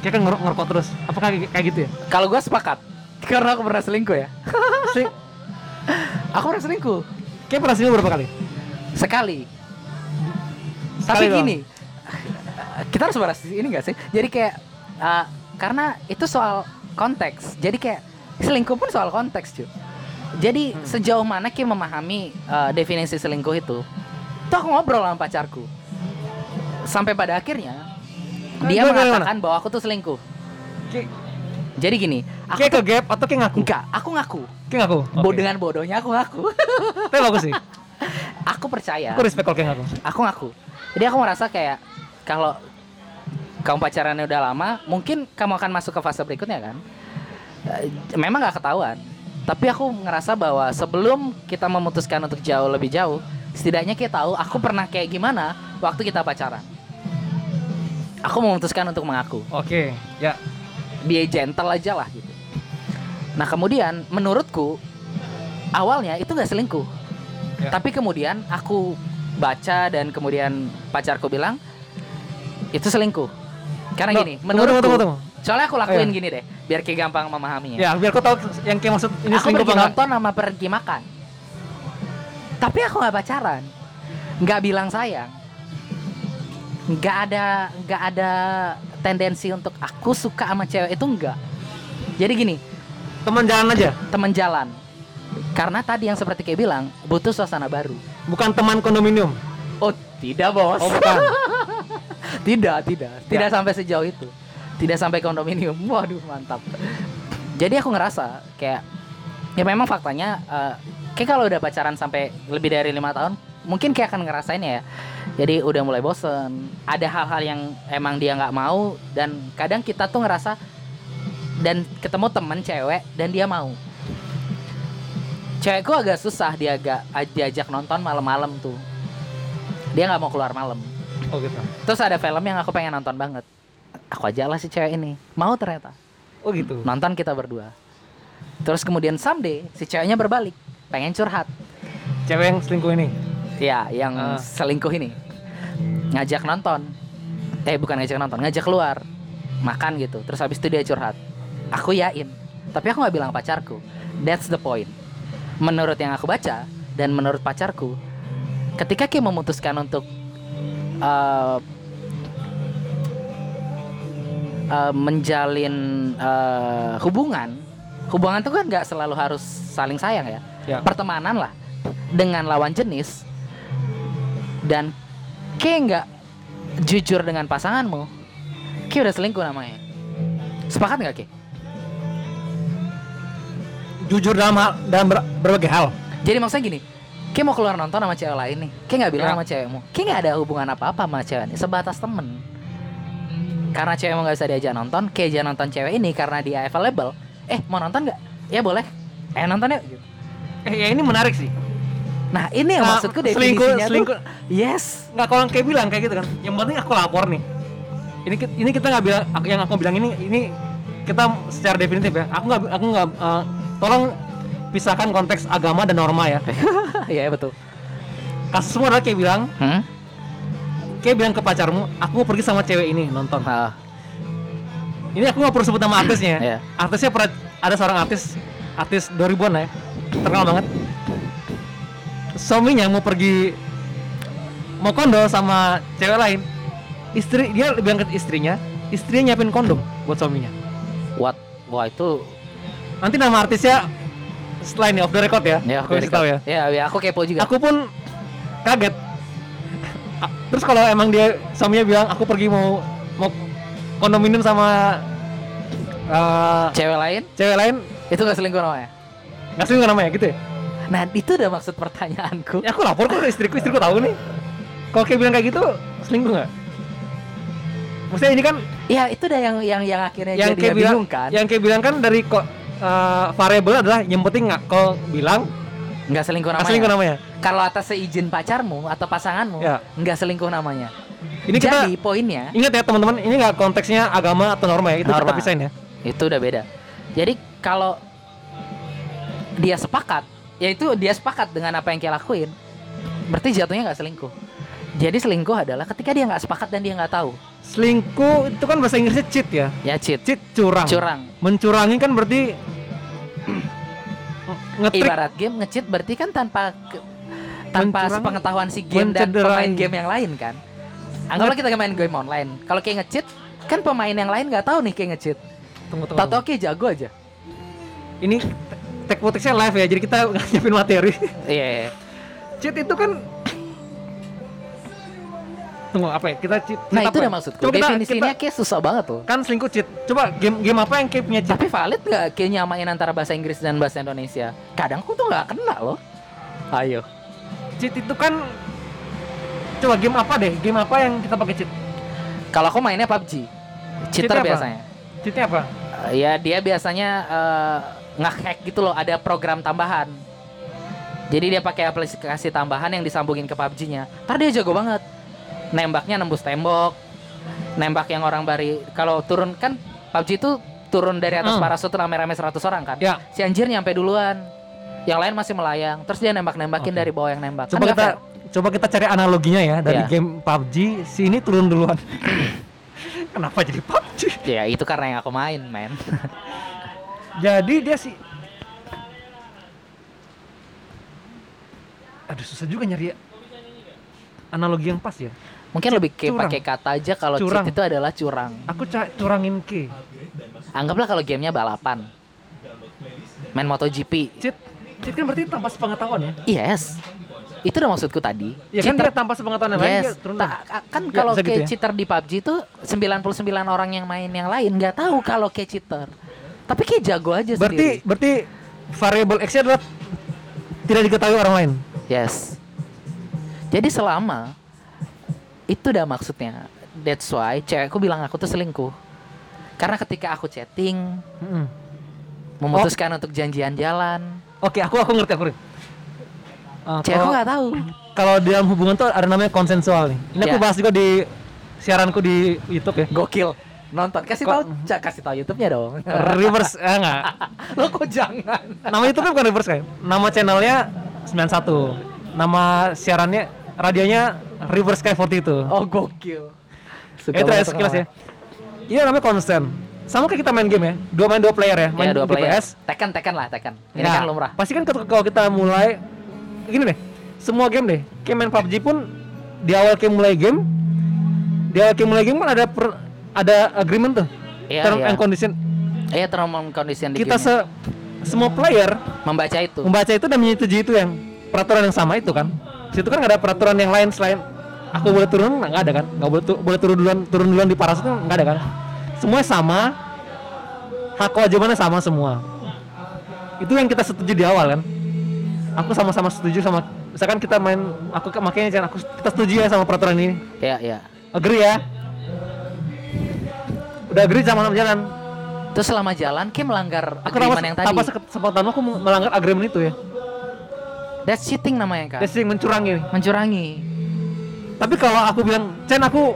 kayak kan ngerokok, ngerokok terus. Apakah kayak, kayak gitu ya? kalau gue sepakat Karena aku pernah selingkuh ya. Seling- Aku pernah selingkuh Kayak pernah selingkuh berapa kali? sekali. Sekali Tapi gini, kita harus bahas ini gak sih? Jadi kayak uh, karena itu soal konteks. Jadi kayak selingkuh pun soal konteks, cuy. Jadi Hmm. sejauh mana Ki memahami uh, definisi selingkuh itu? Tuh aku ngobrol sama pacarku. Sampai pada akhirnya Nah, dia gimana, gimana? mengatakan bahwa aku tuh selingkuh. Kayak, Jadi gini, aku kayak ke gap atau kayak ngaku? enggak, aku ngaku. Kayak ngaku. Bo Oke. dengan bodohnya aku ngaku. Tapi bagus sih. aku percaya. Aku respect kalau kayak ngaku. aku ngaku jadi aku merasa kayak kalau kamu pacarannya udah lama mungkin kamu akan masuk ke fase berikutnya kan? Eh, memang nggak ketahuan. Tapi aku ngerasa bahwa sebelum kita memutuskan untuk jauh lebih jauh setidaknya kita tahu aku pernah kayak gimana waktu kita pacaran. Aku memutuskan untuk mengaku. Oke, ya. be gentle aja lah gitu. Nah kemudian menurutku awalnya itu nggak selingkuh. Ya. tapi kemudian aku baca dan kemudian pacarku bilang itu selingkuh karena No, gini tunggu, menurutku tunggu, tunggu, soalnya aku lakuin Oh, iya. gini deh biar kayak gampang memahaminya. Ya, biar kau tahu yang kayak maksud ini aku pergi nonton sama pergi makan. Tapi aku nggak pacaran. Nggak bilang sayang. Nggak ada nggak ada tendensi untuk aku suka sama cewek itu enggak jadi gini Teman jalan aja, teman jalan. Karena tadi yang seperti kayak bilang butuh suasana baru. Bukan teman kondominium. oh tidak bos. Oh, bukan. tidak tidak. Tidak sampai sejauh itu. Tidak sampai kondominium. Waduh mantap. Jadi aku ngerasa kayak ya memang faktanya eh, kayak kalau udah pacaran sampai lebih dari lima tahun mungkin kayak akan ngerasain ya. Jadi udah mulai bosen. Ada hal-hal yang emang dia nggak mau dan kadang kita tuh ngerasa dan ketemu temen cewek dan dia mau. Cewekku agak susah dia agak diajak nonton malam-malam tuh. Dia nggak mau keluar malam Oh gitu. Terus ada film yang aku pengen nonton banget. Aku aja lah si cewek ini. Mau ternyata. Oh gitu. Nonton kita berdua. Terus kemudian someday si ceweknya berbalik. Pengen curhat. Cewek yang selingkuh ini. Ya, yang Ah. selingkuh ini. Ngajak nonton. Eh, bukan ngajak nonton, ngajak keluar. Makan gitu. Terus habis itu dia curhat. Aku yain. Tapi aku nggak bilang pacarku. That's the point. Menurut yang aku baca dan menurut pacarku, ketika Kim memutuskan untuk eh, eh, menjalin eh, hubungan, hubungan itu kan nggak selalu harus saling sayang ya. Ya. Pertemanan lah dengan lawan jenis dan kayak nggak jujur dengan pasanganmu, kayak udah selingkuh namanya. Sepakat nggak Ki? Jujur dalam hal, dalam ber- berbagai hal. Jadi maksudnya gini, Kayak mau keluar nonton sama cewek lain nih Kayak nggak bilang Ya. sama cewekmu Kayak nggak ada hubungan apa-apa sama cewek ini Sebatas temen Karena cewekmu nggak bisa diajak nonton Kayak aja nonton cewek ini karena dia available Eh mau nonton nggak? Ya boleh Eh nonton yuk gitu. Eh, ya ini menarik sih. Nah ini yang Nah, maksudku selingkuh- definisinya selingkuh. tuh Yes Nggak kalau kayak bilang kayak gitu kan. Yang penting aku lapor nih. Ini ini kita nggak bilang yang aku bilang ini ini kita secara definitif ya. Aku nggak aku nggak eh, tolong pisahkan konteks agama dan norma ya. Iya betul Kasusmu adalah kayak bilang, hmm? kayak bilang ke pacarmu, aku mau pergi sama cewek ini nonton. Ah, Ini aku nggak perlu sebut nama artisnya. Iya. Artisnya pernah ada seorang artis, artis 2000-an lah ya, terkenal banget. Suaminya mau pergi mau kondo sama cewek lain. Istri dia bilang ke istrinya, istrinya nyiapin kondom buat suaminya. What? Wah itu Nanti nama artisnya setelah ini off the record ya. Ya, aku tahu ya. Ya, ya aku kepo juga. Aku pun kaget. Terus kalau emang dia suaminya bilang aku pergi mau mau kondominium sama eh, Cewek lain cewek lain itu gak selingkuh namanya. nggak selingkuh namanya gitu ya? Nah itu udah maksud pertanyaanku. Ya aku lapor kok ke istriku, istriku tahu nih. Kalau kayak bilang kayak gitu selingkuh nggak? Maksudnya ini kan Ya itu udah yang yang yang akhirnya yang jadi kayak bilang, bingung kan. yang kayak bilang kan dari kok eh, variabel adalah yang penting nggak kau bilang Nggak selingkuh namanya. selingkuh namanya. Kalau atas seizin pacarmu atau pasanganmu, Ya. nggak selingkuh namanya. Ini kita Jadi poinnya ingat ya teman-teman, ini nggak konteksnya agama atau norma ya, itu Norma. kita pisahin ya. itu udah beda. Jadi kalau dia sepakat, ya itu dia sepakat dengan apa yang dia lakuin, berarti jatuhnya nggak selingkuh. Jadi selingkuh adalah ketika dia nggak sepakat dan dia nggak tahu. Selingkuh itu kan bahasa Inggrisnya cheat ya. Ya cheat, Cheat curang. curang. Mencurangi kan berarti ngetrik Ibarat game nge-cheat berarti kan tanpa tanpa sepengetahuan si game dan pemain game yang lain kan. Anggaplah kita main game online. Kalau kayak nge-cheat kan pemain yang lain nggak tahu nih kayak nge-cheat. tunggu tunggu, Tahu oke jago aja. ini Poticsnya live ya jadi kita nyiapin materi Iya. cheat itu kan tunggu apa ya kita cheat, Nah itu apa udah ya? maksudku. Coba Definisinya kita- kayak susah banget tuh. kan selingkuh cheat coba game game apa yang kayak punya cheat Tapi valid nggak kayak nyamain antara bahasa Inggris dan bahasa Indonesia? Kadang aku tuh nggak kena loh. Ayo. cheat itu kan coba game apa deh game apa yang kita pakai cheat Kalau aku mainnya PUBG, cheater Cheatnya apa? biasanya. cheatnya apa Eh, ya dia biasanya eh, nge-hack gitu loh, ada program tambahan. Jadi dia pakai aplikasi tambahan yang disambungin ke PUBG-nya. Ntar dia jago banget. Nembaknya nembus tembok. Nembak yang orang bari kalau turun kan PUBG itu turun dari atas Hmm. parasut rame-rame 100 orang kan. ya Si anjir nyampe duluan. Yang lain masih melayang. Terus dia nembak-nembakin Oke. dari bawah yang nembak. coba Kan kita fair. coba kita cari analoginya ya dari Iya. game PUBG si ini turun duluan kenapa jadi PUBG Ya itu karena yang aku main, men. jadi dia si aduh susah juga nyari analogi yang pas ya Mungkin lebih Curang. pakai kata aja kalau Curang. cheat itu adalah curang. aku curangin ke Anggaplah kalau gamenya balapan. Main MotoGP. cheat cheat kan berarti tanpa sepengetahuan ya Yes. Itu udah maksudku tadi. ya kan Cheater- dia tanpa sepengetahuan yang lain Yes. turun Ta- kan Nggak kalau kayak gitu ya? cheater di PUBG itu 99 orang yang main yang lain nggak tahu kalau kayak cheater. Tapi kayak jago aja berarti sendiri. berarti variable x nya adalah tidak diketahui orang lain Yes. Jadi selama itu udah maksudnya. That's why cewekku bilang aku tuh selingkuh. Karena ketika aku chatting, Mm-mm. memutuskan untuk janjian jalan, oke aku aku ngerti aku ngerti Uh, cewekku nggak tahu. kalau dalam hubungan tuh ada namanya konsensual nih ini aku Ya. bahas juga di siaranku di YouTube ya Gokil. Nonton kasih tahu, Cak, kasih tahu YouTube-nya dong. reverse eh enggak Lo kok jangan? nama YouTube bukan reverse kan nama channelnya 91 nama siarannya radionya reverse sky 40 itu. Oh gokil. Suka itu ya banget sekilas ya. ini namanya konsen sama kayak kita main game ya. Dua main dua player ya. Main Ya, dua player. PS Tekken, Tekken lah, Tekken. Ini Nah, kan lumrah. pasti kan ketika- kalau kita mulai gini deh. Semua game deh. Kayak main PUBG pun di awal kayak mulai game di awal kayak mulai game kan ada per, ada agreement tuh. Iya, term iya. and condition. Iya, term and condition di kita se semua player membaca itu. membaca itu dan menyetujui itu yang peraturan yang sama itu kan situ kan nggak ada peraturan yang lain selain aku boleh turun nggak ada kan? Nggak boleh tu- boleh turun duluan turun duluan di parasut kan nggak ada kan? Semuanya sama hak kewajibannya sama semua. Itu yang kita setuju di awal kan? Aku sama-sama setuju sama misalkan kita main aku ke- makanya jangan aku kita setuju ya sama peraturan ini. Iya, iya. agree ya? Udah agree sama jalan? Terus selama jalan kayak melanggar aku agreement yang tadi. tanpa kesempatan aku melanggar agreement itu ya That's cheating namanya kan. That's yang mencurangi Mencurangi. Tapi kalau aku bilang, Chen aku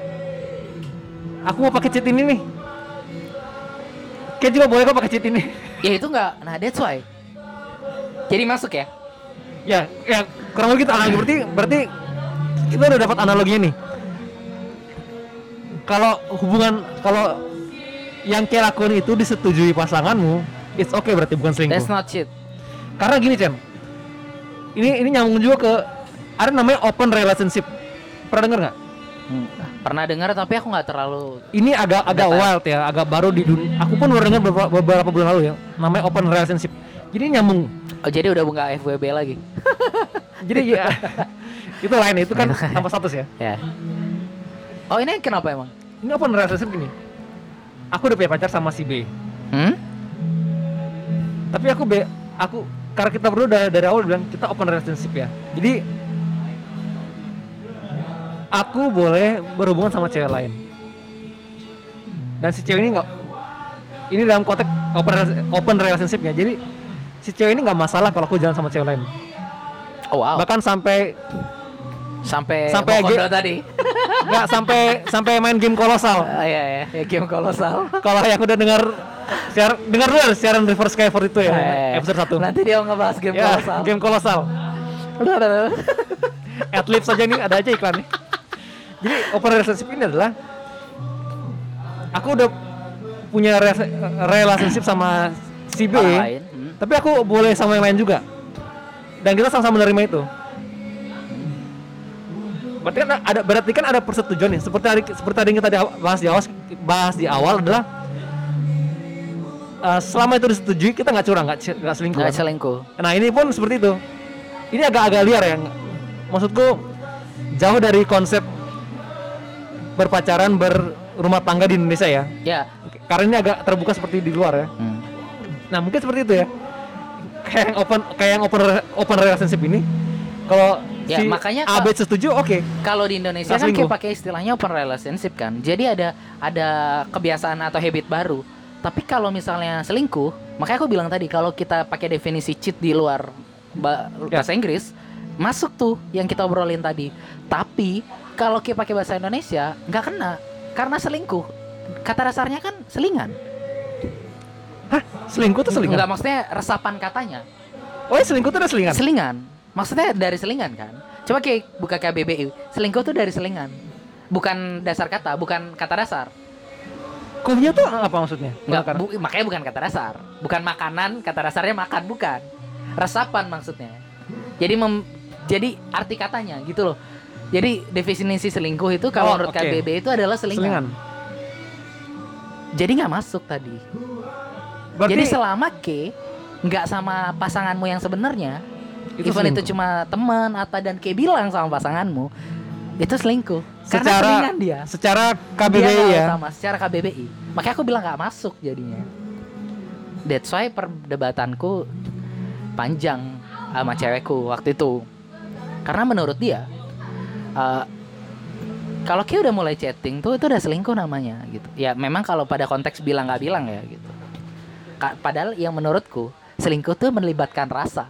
aku mau pakai cheat ini nih. Kayak juga boleh kok pakai cheat ini. Ya itu enggak. Nah, that's why. Jadi masuk ya. ya, ya kurang lebih gitu analogi berarti berarti kita udah dapat analoginya nih. Kalau hubungan kalau yang kayak lakuin itu disetujui pasanganmu, it's okay berarti bukan selingkuh. That's not cheat. Karena gini Chen, ini ini nyambung juga ke ada namanya open relationship. Pernah denger nggak? Hmm, Pernah dengar tapi aku nggak terlalu ini agak agak tahu. wild ya, agak baru di dunia. Aku pun baru dengar beberapa, beberapa bulan lalu ya. Namanya open relationship. Jadi nyambung. Oh, jadi udah buka FWB lagi. Jadi ya itu lain itu kan tanpa status ya. ya. Oh, ini kenapa emang? Ini open relationship gini. Aku udah punya pacar sama si B. Hmm? Tapi aku B, aku karena kita berdua dari, dari awal bilang kita open relationship ya. Jadi aku boleh berhubungan sama cewek lain. Dan si cewek ini nggak ini dalam konteks open open relationship ya. Jadi si cewek ini nggak masalah kalau aku jalan sama cewek lain. Oh, wow. Bahkan sampai sampai sampai ge- tadi. nggak sampai sampai main game kolosal. Ah, iya, iya, ya game kolosal. Kalau yang udah dengar siar dengar dulu ya siaran Reverse Skyford itu ya Eh, episode 1 Nanti dia ngebahas game ya, kolosal. game kolosal. Udah, udah, udah. Adlibs saja nih ada aja iklan nih. Jadi open relationship ini adalah aku udah punya re- relationship sama si B lain. Hmm. tapi aku boleh sama yang lain juga dan kita sama-sama menerima itu berarti kan ada berarti kan ada persetujuan nih seperti tadi seperti tadi yang kita di- bahas di awal bahas di awal adalah eh, selama itu disetujui kita nggak curang nggak selingkuh Nggak kan? selingkuh. nah ini pun seperti itu ini agak-agak liar ya maksudku jauh dari konsep berpacaran berumah tangga di Indonesia ya Ya. karena ini agak terbuka seperti di luar ya Hmm. Nah mungkin seperti itu ya. Kayak yang open kayak yang open open relationship ini. Kalau Ya, si makanya A B setuju, oke. Kalau di Indonesia Nggak kan kayak pakai istilahnya open relationship kan. Jadi ada ada kebiasaan atau habit baru. Tapi kalau misalnya selingkuh, makanya aku bilang tadi kalau kita pakai definisi cheat di luar Ya. bahasa Inggris, masuk tuh yang kita obrolin tadi. Tapi kalau kita pakai bahasa Indonesia nggak kena karena selingkuh. Kata dasarnya kan selingan. Selingkuh tuh selingan. Nggak maksudnya resapan katanya. Oh, ya selingkuh tuh ada selingan. Selingan. Maksudnya dari selingan kan? Coba kayak buka KBBI. Selingkuh tuh dari selingan. Bukan dasar kata, bukan kata dasar. Kuhnya tuh apa maksudnya? Nggak, Bakar. bu- makanya bukan kata dasar. Bukan makanan, kata dasarnya makan, bukan. Resapan maksudnya. Jadi mem, jadi arti katanya gitu loh. Jadi definisi selingkuh itu Oh, kalau menurut oke. KBBI itu adalah selingan. selingan. Jadi nggak masuk tadi. Berarti Jadi selama ke nggak sama pasanganmu yang sebenarnya, Itu even itu cuma teman atau dan kayak bilang sama pasanganmu, itu selingkuh. Karena secara dia. secara Dia KBBI nggak ya. sama secara KBBI. Makanya aku bilang nggak masuk jadinya. That's why perdebatanku panjang sama cewekku waktu itu. Karena menurut dia, eh, kalau Ki udah mulai chatting tuh itu udah selingkuh namanya gitu. Ya memang kalau pada konteks bilang nggak bilang ya gitu. Ka- Padahal yang menurutku selingkuh tuh melibatkan rasa.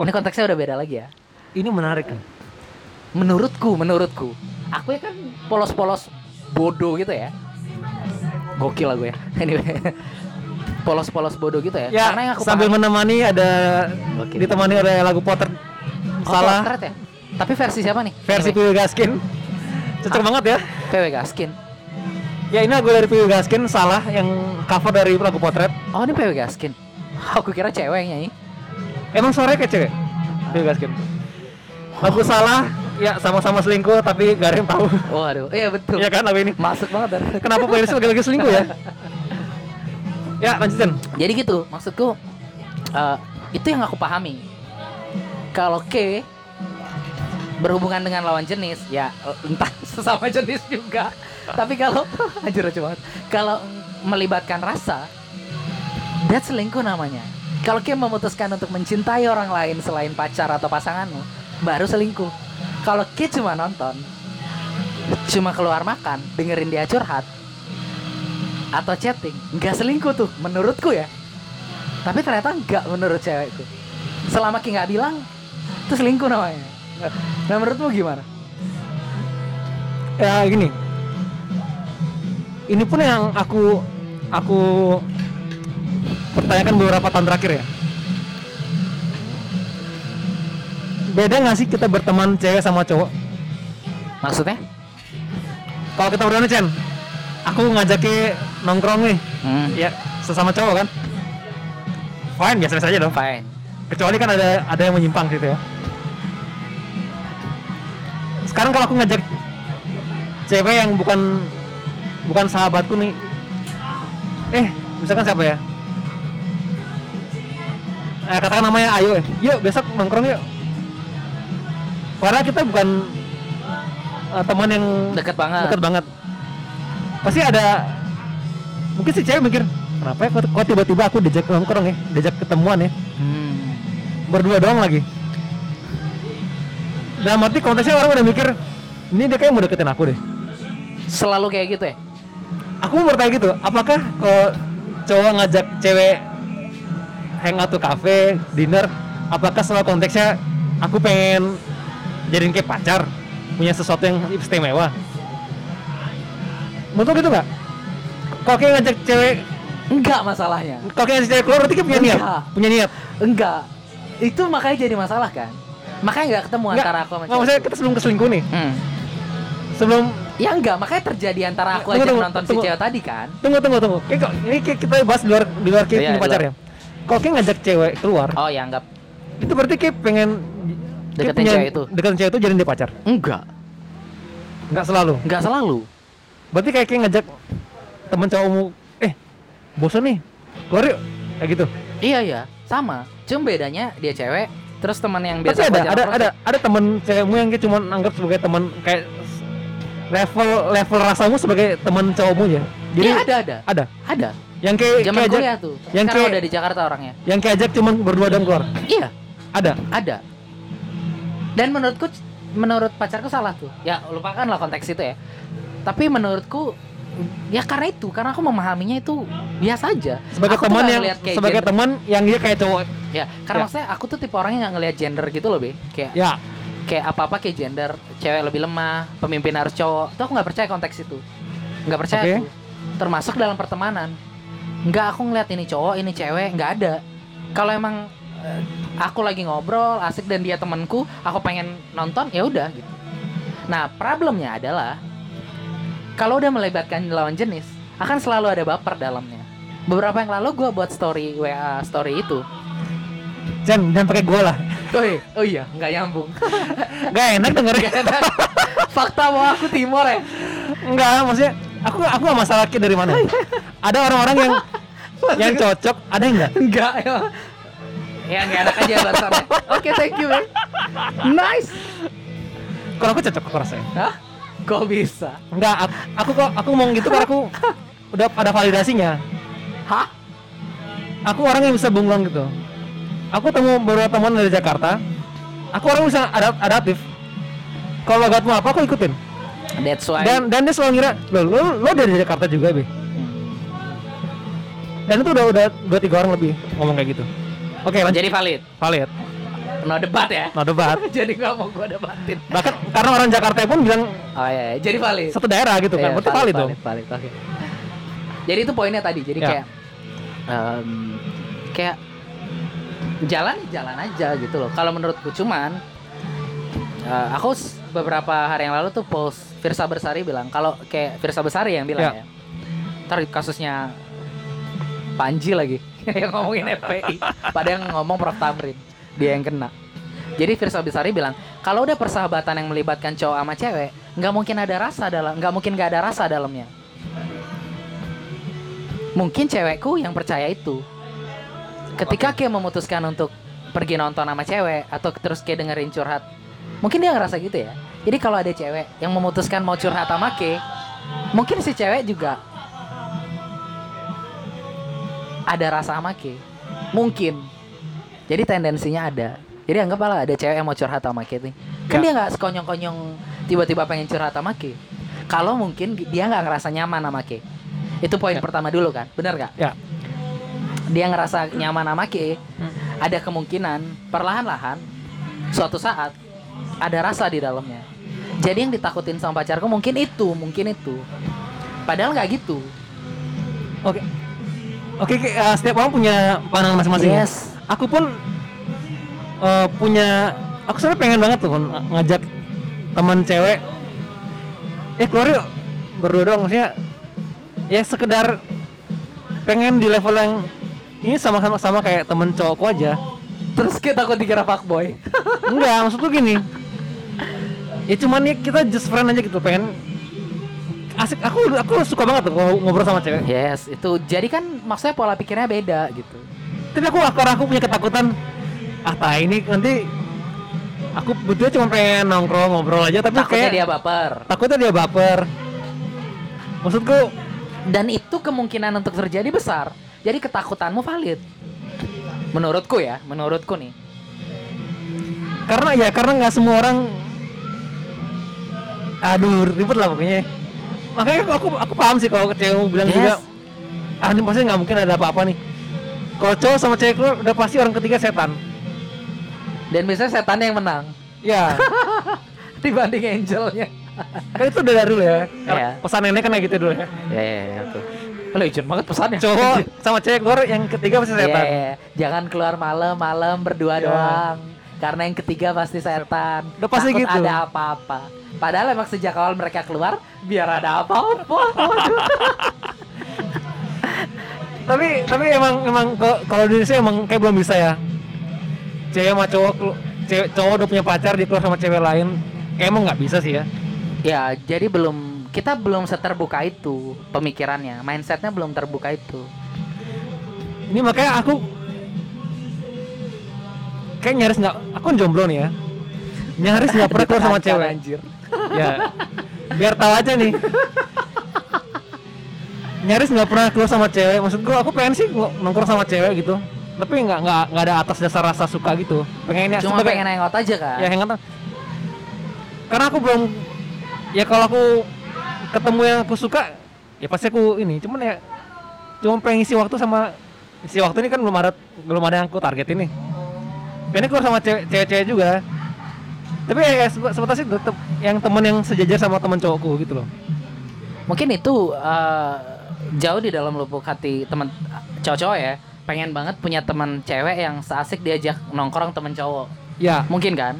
Oh, ini konteksnya udah beda lagi ya. Ini menarik nih. Menurutku, menurutku, aku ya kan polos-polos bodoh gitu ya. Gokil lah gue ya. Anyway, polos-polos bodoh gitu ya. Ya, Karena yang aku sambil pahami- menemani ada Oke. ditemani oleh lagu Potter Oh, salah potret ya. Tapi versi siapa nih? versi PW Gaskin. Cocok Ah. banget ya. PW Gaskin. Ya ini lagu dari PW Gaskin salah yang cover dari lagu Potret. Oh, ini PW Gaskin. Aku kira cewek yang nyanyi. Emang suaranya kayak cewek? PW Gaskin. Lagu salah, ya sama-sama selingkuh tapi gak ada yang tahu. Oh, aduh. Iya betul. Iya kan lagu ini? Masuk banget dan. Kenapa playlist lagi-lagi selingkuh ya? ya lanjutin. Jadi gitu, maksudku eh, itu yang aku pahami. Kalau K berhubungan dengan lawan jenis, ya entah sesama jenis juga. Tapi kalau anjir lucu banget. Kalau melibatkan rasa, that's selingkuh namanya. Kalau K memutuskan untuk mencintai orang lain selain pacar atau pasanganmu, baru selingkuh. Kalau K cuma nonton, cuma keluar makan, dengerin dia curhat, atau chatting nggak selingkuh tuh menurutku ya tapi ternyata nggak menurut cewek itu selama Ki nggak bilang itu selingkuh namanya nah menurutmu gimana Ya gini. Ini pun yang aku aku pertanyakan beberapa tahun terakhir ya. Beda nggak sih kita berteman cewek sama cowok? maksudnya Kalau kita berdua nih Chen, aku ngajaknya nongkrong nih, hmm, ya sesama cowok kan? Fine, biasa-biasa aja dong. fine Kecuali kan ada ada yang menyimpang gitu ya. Sekarang kalau aku ngajak cewek yang bukan bukan sahabatku nih, eh misalkan siapa ya? Eh, katakan namanya Ayo, eh. yuk besok nongkrong yuk. Padahal kita bukan eh, teman yang deket banget. dekat banget. Pasti ada mungkin si cewek mikir kenapa ya kok, kok tiba-tiba aku diajak nongkrong ya, diajak ketemuan ya? Hmm, berdua doang lagi. Dalam arti konteksnya orang udah mikir ini dia kayak mau deketin aku deh. Selalu kayak gitu ya? Aku mau bertanya gitu apakah kalau cowok ngajak cewek hangout ke cafe dinner. Apakah selalu konteksnya aku pengen jadiin kayak pacar punya sesuatu yang istimewa? Menurut gitu nggak? Kalau kayak ngajak cewek enggak masalahnya. Kalau kayak ngajak cewek keluar berarti kayak punya niat? Enggak. punya niat? Enggak itu makanya jadi masalah kan? Makanya nggak ketemu Nggak, antara aku sama nggak, maksudnya kita sebelum keselingkuh nih. Hmm, sebelum Ya enggak, makanya terjadi antara aku Tunggu, aja tunggu, nonton si tunggu. cewek tadi kan. Tunggu tunggu tunggu. Kayak ini kita bahas di luar di luar kayak Iya, di pacar ya. Kalau kayak ngajak cewek keluar, Oh ya anggap itu berarti kayak pengen Deketin cewek itu? Deketin cewek itu jadi dia pacar. enggak, Enggak selalu. enggak selalu. Berarti kayak, kayak ngajak temen cowokmu, eh bosan nih, keluar yuk. Kayak gitu. Iya iya, sama. Cuma bedanya dia cewek, terus teman yang biasa Tapi ada ada ada ada temen cewekmu yang kayak cuma anggap sebagai teman kayak level level rasamu sebagai teman cowokmu ya. Jadi Iya ada ada, ada ada. Yang kayak Zaman kayak ajak, kuliah tuh. yang kayak- udah di Jakarta orangnya. yang kayak ajak cuman berdua dan keluar. Iya, Ada. ada. Dan menurutku menurut pacarku salah tuh. Ya lupakanlah konteks itu ya. Tapi menurutku ya karena itu, karena aku memahaminya itu biasa aja. Sebagai Aku teman yang sebagai gender. teman yang dia kayak cowok. Ya, karena Ya. maksudnya aku tuh tipe orang yang nggak ngelihat gender gitu loh, Be. Kayak Ya, kayak apa-apa kayak gender, cewek lebih lemah, pemimpin harus cowok. Tuh aku nggak percaya konteks itu. Nggak percaya Oke. tuh. Termasuk dalam pertemanan. Nggak aku ngeliat ini cowok, ini cewek, nggak ada. Kalau emang eh, aku lagi ngobrol asik dan dia temanku, aku pengen nonton, ya udah gitu. Nah, problemnya adalah kalau udah melibatkan lawan jenis, akan selalu ada baper dalamnya. Beberapa yang lalu gue buat story WA story itu. jangan jangan pakai gua lah. Oh iya, oh iya, nggak nyambung. Gak enak dengernya. Fakta bahwa aku timur ya. Enggak, maksudnya aku aku gak masalah kayak dari mana. ada orang-orang yang yang cocok, ada yang enggak? Enggak ya. Ya nggak enak aja bahasannya. Oke, thank you, man. Nice. Kalau aku cocok aku rasanya. Hah? Kok bisa? Enggak, aku, aku kok aku ngomong gitu karena aku udah ada validasinya. Hah? Aku orang yang bisa bungkang gitu. Aku temu beberapa teman dari Jakarta. Aku orang bisa adap adaptif. Kalau logatmu apa aku ikutin. That's why. Dan dan dia selalu ngira, lo lo lo dari Jakarta juga be. Dan itu udah udah dua tiga orang lebih ngomong kayak gitu. Oke lanjut. jadi valid. Valid. No debat ya. No debat. jadi nggak mau gua debatin. Bahkan karena orang Jakarta pun bilang Oh iya, iya. jadi valid. satu daerah gitu kan. Iya, Berarti valid dong. valid, oke. Jadi itu poinnya tadi. Jadi Ya. kayak em, kayak jalan jalan aja gitu loh. Kalau menurutku cuman eh, aku beberapa hari yang lalu tuh post Firsa Bersari bilang kalau kayak Firsa Bersari yang bilang Ya. ya. Ntar kasusnya Panji lagi yang ngomongin FPI, padahal yang ngomong Prof Tamrin dia yang kena. Jadi Firsa Besari bilang kalau udah persahabatan yang melibatkan cowok sama cewek, nggak mungkin ada rasa dalam, nggak mungkin nggak ada rasa dalamnya. Mungkin cewekku yang percaya itu. Ketika kayak memutuskan untuk pergi nonton sama cewek atau terus kayak dengerin curhat, mungkin dia ngerasa gitu ya. Jadi kalau ada cewek yang memutuskan mau curhat sama Ke, mungkin si cewek juga ada rasa sama Ke. Mungkin. Jadi tendensinya ada. Jadi anggaplah ada cewek yang mau curhat sama Ke nih. Kan Ya. dia nggak sekonyong-konyong tiba-tiba pengen curhat sama Ke. Kalau mungkin dia nggak ngerasa nyaman sama Ke. Itu poin Ya. pertama dulu kan, bener gak? Ya. Dia ngerasa nyaman sama Ke, ada kemungkinan perlahan-lahan suatu saat ada rasa di dalamnya. Jadi yang ditakutin sama pacarku mungkin itu, mungkin itu. Padahal nggak gitu. Oke. Oke, oke, eh, setiap orang punya pandangan masing-masing. ya. Yes. Aku pun eh, punya aku sebenarnya pengen banget tuh ngajak teman cewek eh keluar yuk berdua doang maksudnya ya sekedar pengen di level yang ini sama sama sama kayak temen cowokku aja Terus kita takut dikira fuckboy. enggak maksud tuh gini ya cuman ya kita just friend aja gitu pengen asik aku aku suka banget tuh ngobrol sama cewek Yes, itu jadi kan maksudnya pola pikirnya beda gitu. tapi aku karena aku punya ketakutan ah ini nanti aku butuhnya cuma pengen nongkrong ngobrol aja tapi Takutnya kayak dia baper. takutnya dia baper maksudku Dan itu kemungkinan untuk terjadi besar. Jadi ketakutanmu valid. Menurutku ya, menurutku nih. karena ya karena nggak semua orang aduh ribet lah pokoknya makanya aku aku, aku paham sih kalau cewek mau bilang Yes. juga ah ini pasti nggak mungkin ada apa-apa nih kalau cowok sama cewek keluar udah pasti orang ketiga setan Dan biasanya setan yang menang ya dibanding angelnya. kan itu udah dari dulu ya Iya. pesan nenek kan kayak gitu dulu ya Ya, ya, ya, tuh. Legend banget pesannya. cowok sama cewek keluar yang ketiga pasti Iya, setan iya. Jangan keluar malam-malam berdua Iya. doang. Karena yang ketiga pasti setan. Udah pasti Takut gitu. ada apa-apa. Padahal emang sejak awal mereka keluar biar ada apa-apa. tapi tapi emang emang kalau di Indonesia emang kayak belum bisa ya cewek sama cowok cewek cowok udah punya pacar dia keluar sama cewek lain kayak emang nggak bisa sih ya ya, jadi belum kita belum seterbuka itu pemikirannya, mindsetnya belum terbuka itu. ini makanya aku kayak nyaris nggak aku kan jomblo nih ya. Nyaris nggak pernah keluar sama cewek. anjir. ya. Biar tahu aja nih. Nyaris nggak pernah keluar sama cewek. Maksud gua aku pengen sih ng- nongkrong sama cewek gitu. Tapi nggak nggak nggak ada atas dasar rasa suka gitu. Pengennya Cuma sebagai- pengen hangout aja kan. ya hangout. Karena aku belum ya kalau aku ketemu yang aku suka ya pasti aku ini. Cuman ya cuma pengen isi waktu sama isi waktu ini kan belum ada belum ada yang aku target ini pengen keluar sama cewek cewek juga tapi ya, ya sebentar sih tetap yang temen yang sejajar sama temen cowokku gitu loh Mungkin itu eh, jauh di dalam lubuk hati teman cowok-cowok ya. Pengen banget punya teman cewek yang seasik diajak nongkrong temen cowok. ya Mungkin kan?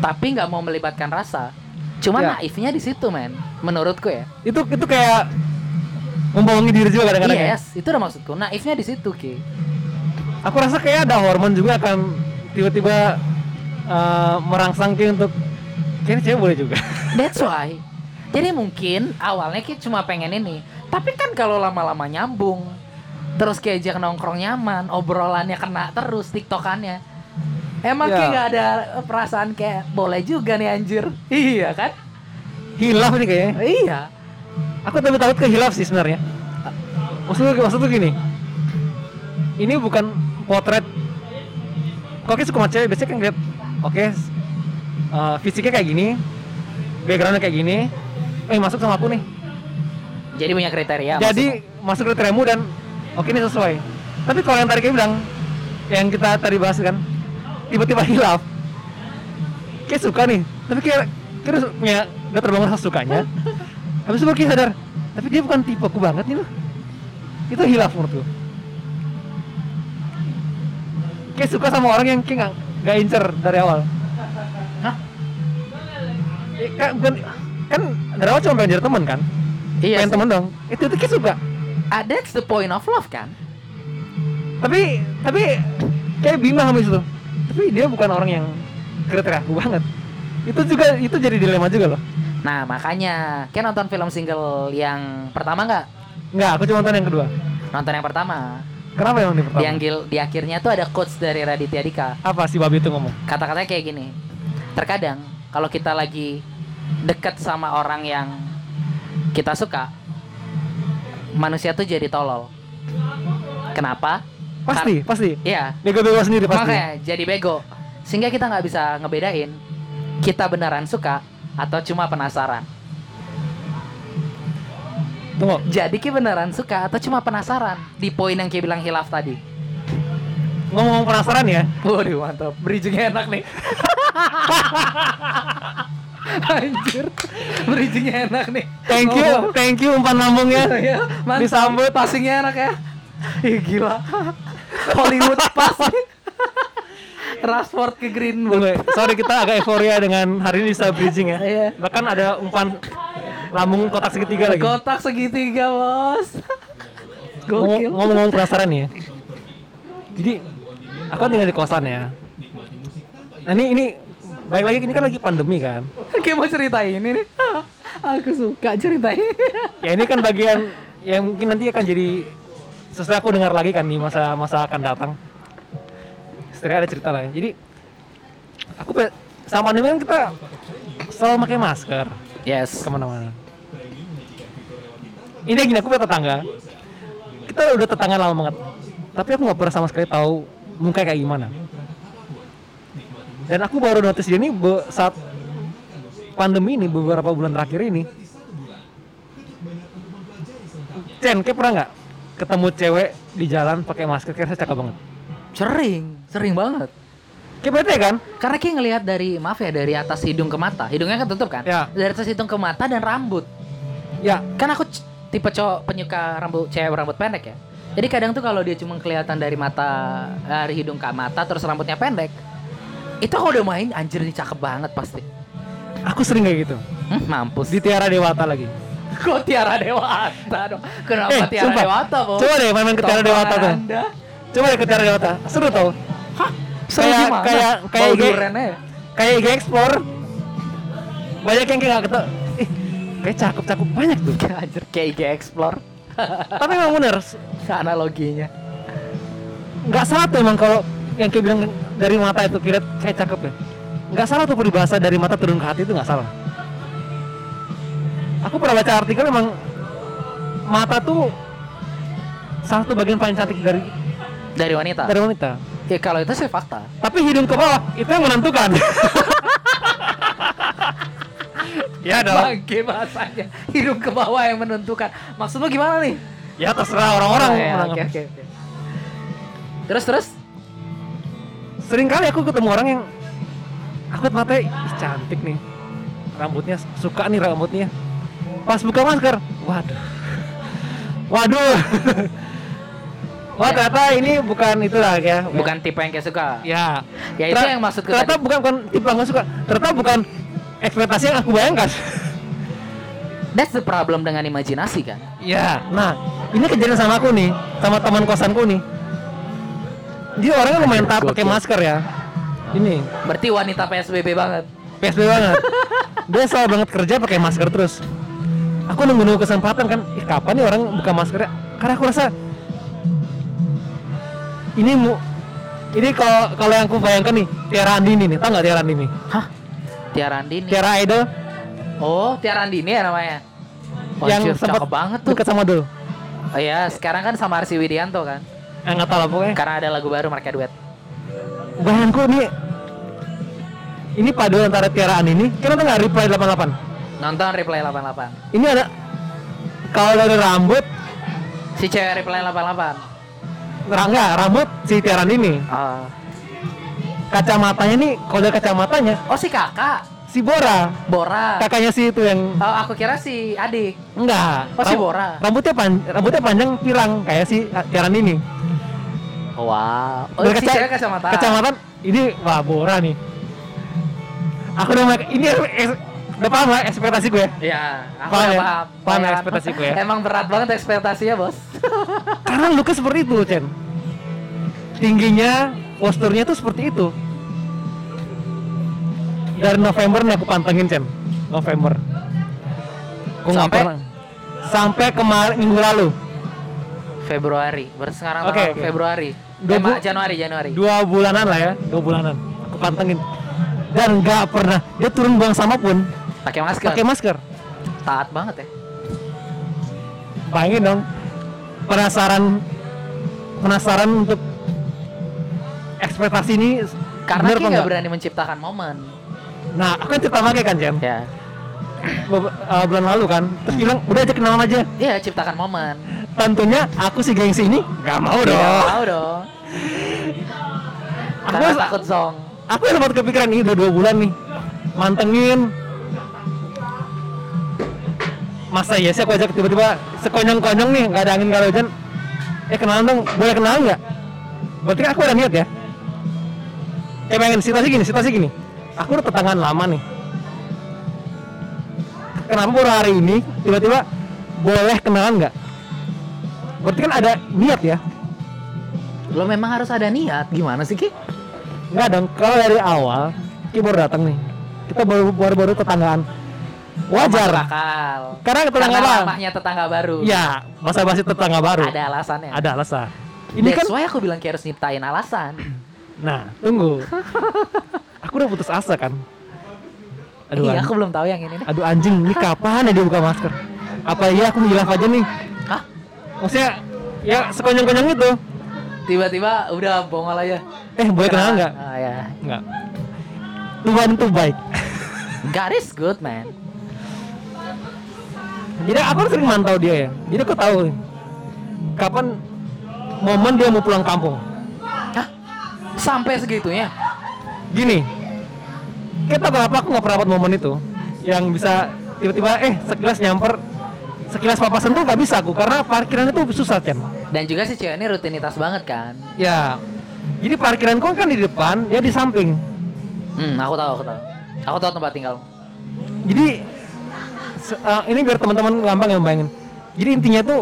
Tapi nggak mau melibatkan rasa. Cuma Ya. naifnya di situ, men. Menurutku ya. itu itu kayak membohongi diri juga kadang-kadang ya. Yes, itu udah maksudku. Naifnya di situ, Ki. aku rasa kayak ada hormon juga akan tiba-tiba eh, merangsang Ki untuk kayaknya cewek boleh juga That's why. Jadi mungkin awalnya Ki cuma pengen ini. Tapi kan kalau lama-lama nyambung, terus kayak ajak nongkrong nyaman, obrolannya kena terus, tiktokannya. Emang Ya. Ki nggak ada perasaan kayak boleh juga nih anjir. Iya kan? hilaf ini kayaknya Iya. Aku tapi takut ke hilaf sih sebenarnya. Maksudku maksudku gini. Ini bukan potret. Kok suka sama cewek biasanya kan lihat oke s- eh, fisiknya kayak gini, backgroundnya kayak gini, eh masuk sama aku nih. Jadi punya kriteria. Jadi masuk kriteriamu dan oke ini sesuai. Tapi kalau yang tadi kayak bilang, yang kita tadi bahas kan, tiba-tiba hilaf. Kayak suka nih, tapi kayak kayak punya udah terbangun rasa sukanya. Habis itu baru kayak sadar, tapi dia bukan tipe aku banget nih loh. Itu hilaf menurutku. Kayak suka sama orang yang kayak nggak nggak incer dari awal. Hah? Ya, kan, bukan, kan dari awal cuma pengen jadi teman kan? Iya. pengen sih. teman dong. Itu tuh kayak suka. Ah, that's the point of love kan? tapi tapi kayak bilang habis itu tapi dia bukan orang yang kriteria aku banget itu juga itu jadi dilema juga loh Nah makanya, kayak nonton film single yang pertama nggak? nggak aku cuma nonton yang kedua Nonton yang pertama. Kenapa yang di pertama Yang gil- di akhirnya tuh ada quotes dari Raditya Dika. apa si babi itu ngomong Kata-katanya kayak gini. Terkadang kalau kita lagi deket sama orang yang kita suka, manusia tuh jadi tolol. Kenapa? pasti pasti Iya, bego bego sendiri pasti makanya jadi bego. Sehingga kita nggak bisa ngebedain kita beneran suka atau cuma penasaran. Tunggu Jadi ki beneran suka atau cuma penasaran di poin yang kayak bilang hilaf tadi. ngomong penasaran ya Waduh mantap, bridgingnya enak nih. Anjir, bridgingnya enak nih. thank you Ngomong. thank you umpan lambungnya Ya, mantap. Disambut. passingnya enak ya. Ih gila. Hollywood passing. Rashford ke Greenwood. Sorry kita agak euforia dengan hari ini bisa bridging ya Iya. bahkan ada umpan lambung kotak segitiga lagi Kotak segitiga bos. Gokil. Ngomong-ngomong penasaran nih ya jadi aku kan tinggal di kosan ya nah ini ini baik lagi ini kan lagi pandemi kan Kayak mau ceritain ini nih. Aku suka ceritain. ya ini kan bagian yang mungkin nanti akan jadi sesuai aku dengar lagi kan di masa-masa akan datang setelah ada cerita lah ya. jadi aku sama pandemi kan kita selalu pakai masker Yes. ke mana-mana ini gini aku punya tetangga kita udah tetangga lama banget tapi aku nggak pernah sama sekali tahu muka kayak gimana dan aku baru notice dia ini saat pandemi ini beberapa bulan terakhir ini Chen, kayak pernah nggak ketemu cewek di jalan pakai masker kayak saya cakep banget Sering, sering banget. kayak bete kan Karena kayak ngelihat dari maaf ya dari atas hidung ke mata. Hidungnya kan tutup kan? Ya. Dari atas hidung ke mata dan rambut. ya Kan aku tipe cowok penyuka rambut cewek rambut pendek ya. Jadi kadang tuh kalau dia cuma kelihatan dari mata dari hidung ke mata terus rambutnya pendek, Itu aku udah main anjir ini cakep banget pasti. Aku sering kayak gitu. Hmm, mampus. Di Tiara Dewata lagi. Kok Tiara Dewata dong? Kenapa Eh, Tiara sumpah. Dewata, Bos? Coba deh main-main ke Tiara Dewata tuh. Anda. Coba deh ke Tiara Dewata. Seru tau. Hah? Seru Kayak- gimana? kayak- kayak IG. durennya. Kayak IG Explore. Banyak yang kayak gak ketemu. Kayak cakep-cakep banyak tuh. Anjir kayak IG Explore. Tapi emang bener, Analoginya. nggak salah tuh emang kalau yang kayak bilang dari mata itu kira kayak cakep ya. Nggak salah tuh peribahasa dari mata turun ke hati itu nggak salah. Aku pernah baca artikel emang mata tuh salah satu bagian paling cantik dari Dari wanita. dari wanita. Ya kalau itu sih fakta. Tapi hidung ke bawah itu yang menentukan. ya dong. Bangke bahasanya. Hidung ke bawah yang menentukan. Maksud lu gimana nih? Ya terserah orang-orang. Oh, ya. Oke oke oke. Terus terus Sering kali aku ketemu orang yang aku matanya ih cantik nih. Rambutnya suka nih rambutnya. Pas buka masker, waduh. Waduh. Wah ternyata ini bukan itulah ya. bukan tipe yang kayak suka. Ya. Ya itu Ter- yang maksudku Ternyata tadi. bukan bukan tipe yang suka. Ternyata bukan ekspektasi yang aku bayangkan. That's the problem dengan imajinasi kan. Ya. Nah, ini kejadian sama aku nih, sama teman kosanku nih. Dia orangnya lumayan taat pakai masker ya. Ini Berarti wanita PSBB banget. PSB banget. Dia selalu banget kerja pakai masker terus. Aku nunggu nunggu kesempatan kan, ih kapan nih orang buka maskernya? Karena aku rasa ini mu ini kalau kalau yang aku bayangkan nih Tiara Andini nih, tau nggak Tiara Andini? Hah? Tiara Andini. Tiara Idol Oh, Tiara Andini ya namanya. Oh, yang sempat cakep banget tuh. dekat sama Dul. Oh iya, sekarang kan sama Arsi Widianto kan. Eh nggak tahu lah pokoknya. Karena ada lagu baru mereka duet. Bayangku nih ini padu antara Tiara Andini, kita nggak reply 88. Nonton Replay 88. Ini ada kalau dari rambut, Si cewek Replay 88. enggak, rambut si Tiara Andini. Oh. Kacamatanya nih kalau dari kacamatanya Oh si kakak, si Bora Bora. kakaknya si itu yang Oh, aku kira si adik. enggak Oh, si Bora. rambutnya pan rambutnya panjang pirang kayak si Tiaran ini Wow. Oh, Dari si kaca- kacamata. kacamata ini wah Bora nih aku udah ini udah paham lah ekspektasi gue Iya, aku Paham ya? paham. Paham ya ekspektasi gue ya? Emang berat banget ekspektasinya, Bos. karena looknya seperti itu Chen tingginya posturnya tuh seperti itu dari November nih aku pantengin Chen November Aku Sampai? sampai kemarin minggu lalu Februari. Berarti sekarang Oke, tanggal oke. Februari. Dua Eh, bu- Januari, Januari. dua bulanan lah ya dua bulanan aku pantengin dan nggak pernah dia turun buang sama pun Pakai masker. pakai masker Taat banget ya. bayangin dong penasaran penasaran untuk ekspektasi ini Karena bener kita nggak nggak? berani menciptakan momen. nah aku kan cerita lagi kan Jen Ya. Beb- eh, bulan lalu kan terus bilang udah aja kenalan aja Iya, ciptakan momen. tentunya aku si gengsi ini nggak mau dong mau dong. aku Karena takut zong. aku yang sempat kepikiran ini udah dua bulan nih mantengin masa iya sih aku ajak tiba-tiba sekonyong-konyong nih nggak ada angin nggak ada hujan eh kenalan dong boleh kenalan nggak berarti kan aku ada niat ya kayak pengen situasi gini situasi gini aku udah tetanggaan lama nih kenapa baru hari ini tiba-tiba boleh kenalan nggak berarti kan ada niat ya Lo memang harus ada niat. Gimana sih, Ki? Enggak dong, kalau dari awal kita baru datang nih. Kita baru baru baru tetanggaan. Wajar. Akal. Karena tetangga Karena tetangga baru. Ya, masa basi tetangga baru. Ada alasannya. Ada alasan. Ini That's kan why aku bilang kayak harus nyiptain alasan. Nah, tunggu. Aku udah putus asa kan. Aduh, iya, aku belum tahu yang ini nih. aduh anjing, ini kapan ya dia buka masker? Apa iya aku hilaf aja nih? Hah? Maksudnya ya sekonyong-konyong itu. Tiba-tiba udah bongol aja. Eh, boleh kenalan nggak? Ah, ya. Enggak. Tuhan itu baik. God is good, man. Jadi aku kan sering mantau dia ya. Jadi aku tahu kapan momen dia mau pulang kampung. Sampai segitunya? Gini, kita berapa aku nggak pernah dapat momen itu yang bisa tiba-tiba eh sekilas nyamper sekilas papasan tuh nggak bisa aku karena parkiran itu susah kan. Dan juga si cewek ini rutinitas banget kan. Ya, jadi parkiran kau kan di depan, dia di samping. Hmm, aku tahu, aku tahu. Aku tahu tempat tinggal. Jadi eh, ini biar teman-teman gampang yang bayangin. Jadi intinya tuh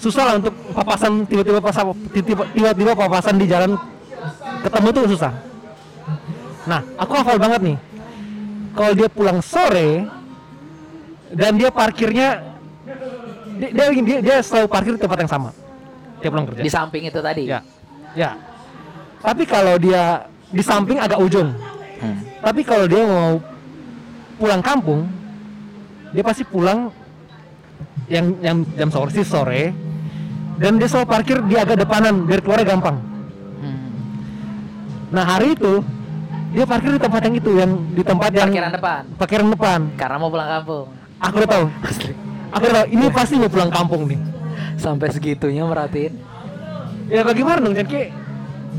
susah lah untuk papasan tiba-tiba tiba-tiba papasan di jalan ketemu tuh susah. Nah, aku hafal banget nih. Kalau dia pulang sore dan dia parkirnya dia dia, dia, dia selalu parkir di tempat yang sama. Dia pulang kerja. Di samping itu tadi. Ya. Ya. Tapi kalau dia di samping agak ujung. Hmm. Tapi kalau dia mau pulang kampung, dia pasti pulang yang yang jam sore sih sore. Dan dia selalu parkir di agak depanan biar keluarnya gampang. Nah hari itu dia parkir di tempat yang itu yang di tempat yang Parkiran depan. parkiran depan. Karena mau pulang kampung. Aku udah tahu. Aku udah tahu ini pasti mau pulang kampung nih. Sampai segitunya merhatiin. Ya bagaimana dong? Kayak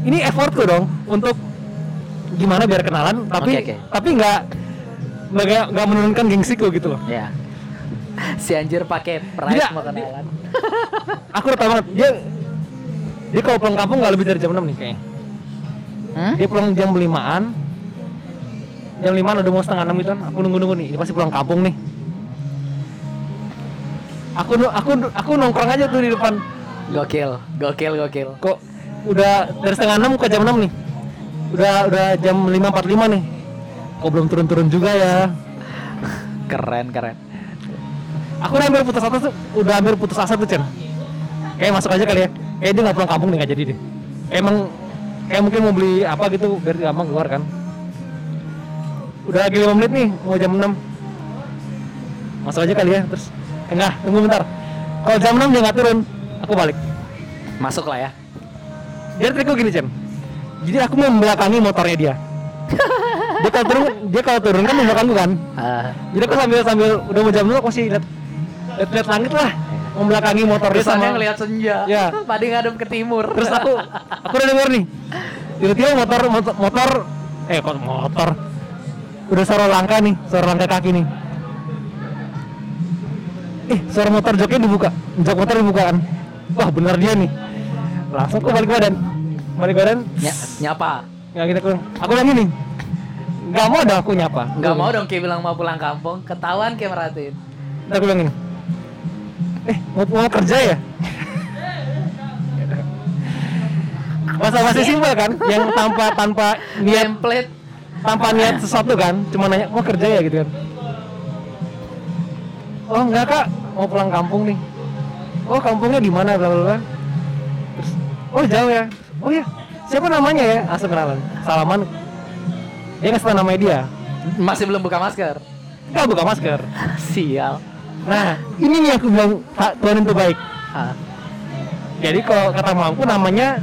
ini effortku dong untuk gimana biar kenalan tapi Oke, oke. tapi nggak nggak nggak menurunkan gengsiku gitu loh. Ya. Si anjir pakai price Tidak, mau kenalan. Aku udah tahu banget dia dia kalau pulang kampung nggak lebih dari jam 6 nih kayaknya. Hmm? Dia pulang jam 5-an. Jam 5 udah mau setengah 6 gitu kan. Aku nunggu-nunggu nih, ini pasti pulang kampung nih. Aku aku aku nongkrong aja tuh di depan. Gokil, gokil, gokil. Kok udah dari setengah 6 ke jam 6 nih. Udah udah jam 5.45 nih. Kok belum turun-turun juga ya? Keren, keren. Aku udah hampir putus asa tuh, udah hampir putus asa tuh Chen. Kayak masuk aja kali ya. Kayak dia nggak pulang kampung nih nggak jadi deh. Emang kayak mungkin mau beli apa gitu biar gampang keluar kan. Udah lagi 5 menit nih, mau jam 6 Masuk aja kali ya, terus enggak, tunggu bentar. Kalau jam 6 dia nggak turun, aku balik. Masuk lah ya. Dia trikku gini Chen. Jadi aku mau membelakangi motornya dia. dia kalau turun, dia kalau turun kan membelakangku kan. Ah, Jadi aku sambil sambil udah mau jam dulu aku masih lihat lihat, lihat langit lah membelakangi motor dia sama ngelihat senja. Ya. Padi ngadep ke timur. terus aku aku udah denger nih. Tiba-tiba motor motor, motor eh kok motor? Udah suara langkah nih suara langkah kaki nih. Eh suara motor joknya dibuka. Jok motor dibuka kan? Wah benar dia nih. Langsung aku balik badan. Balik badan. Ny- nyapa. nggak gitu aku aku bilang gini nggak mau dong aku nyapa. Nggak mau dong kayak bilang mau pulang kampung, ketahuan kayak merhatiin. Aku bilang gini Eh mau, mau kerja ya? Masa masih simpel kan? Yang tanpa tanpa niat Template tanpa niat sesuatu kan? Cuma nanya mau kerja ya gitu kan? Oh enggak kak, mau pulang kampung nih. Oh kampungnya di mana bla bla bla. Terus oh jauh ya. Oh ya siapa namanya ya? Langsung kenalan. Salaman. Dia ngasih tau namanya dia. masih belum buka masker. Enggak buka masker. Sial. Nah ini nih aku bilang Pak Tuhan itu baik. Ah, Jadi kalau kata mampu namanya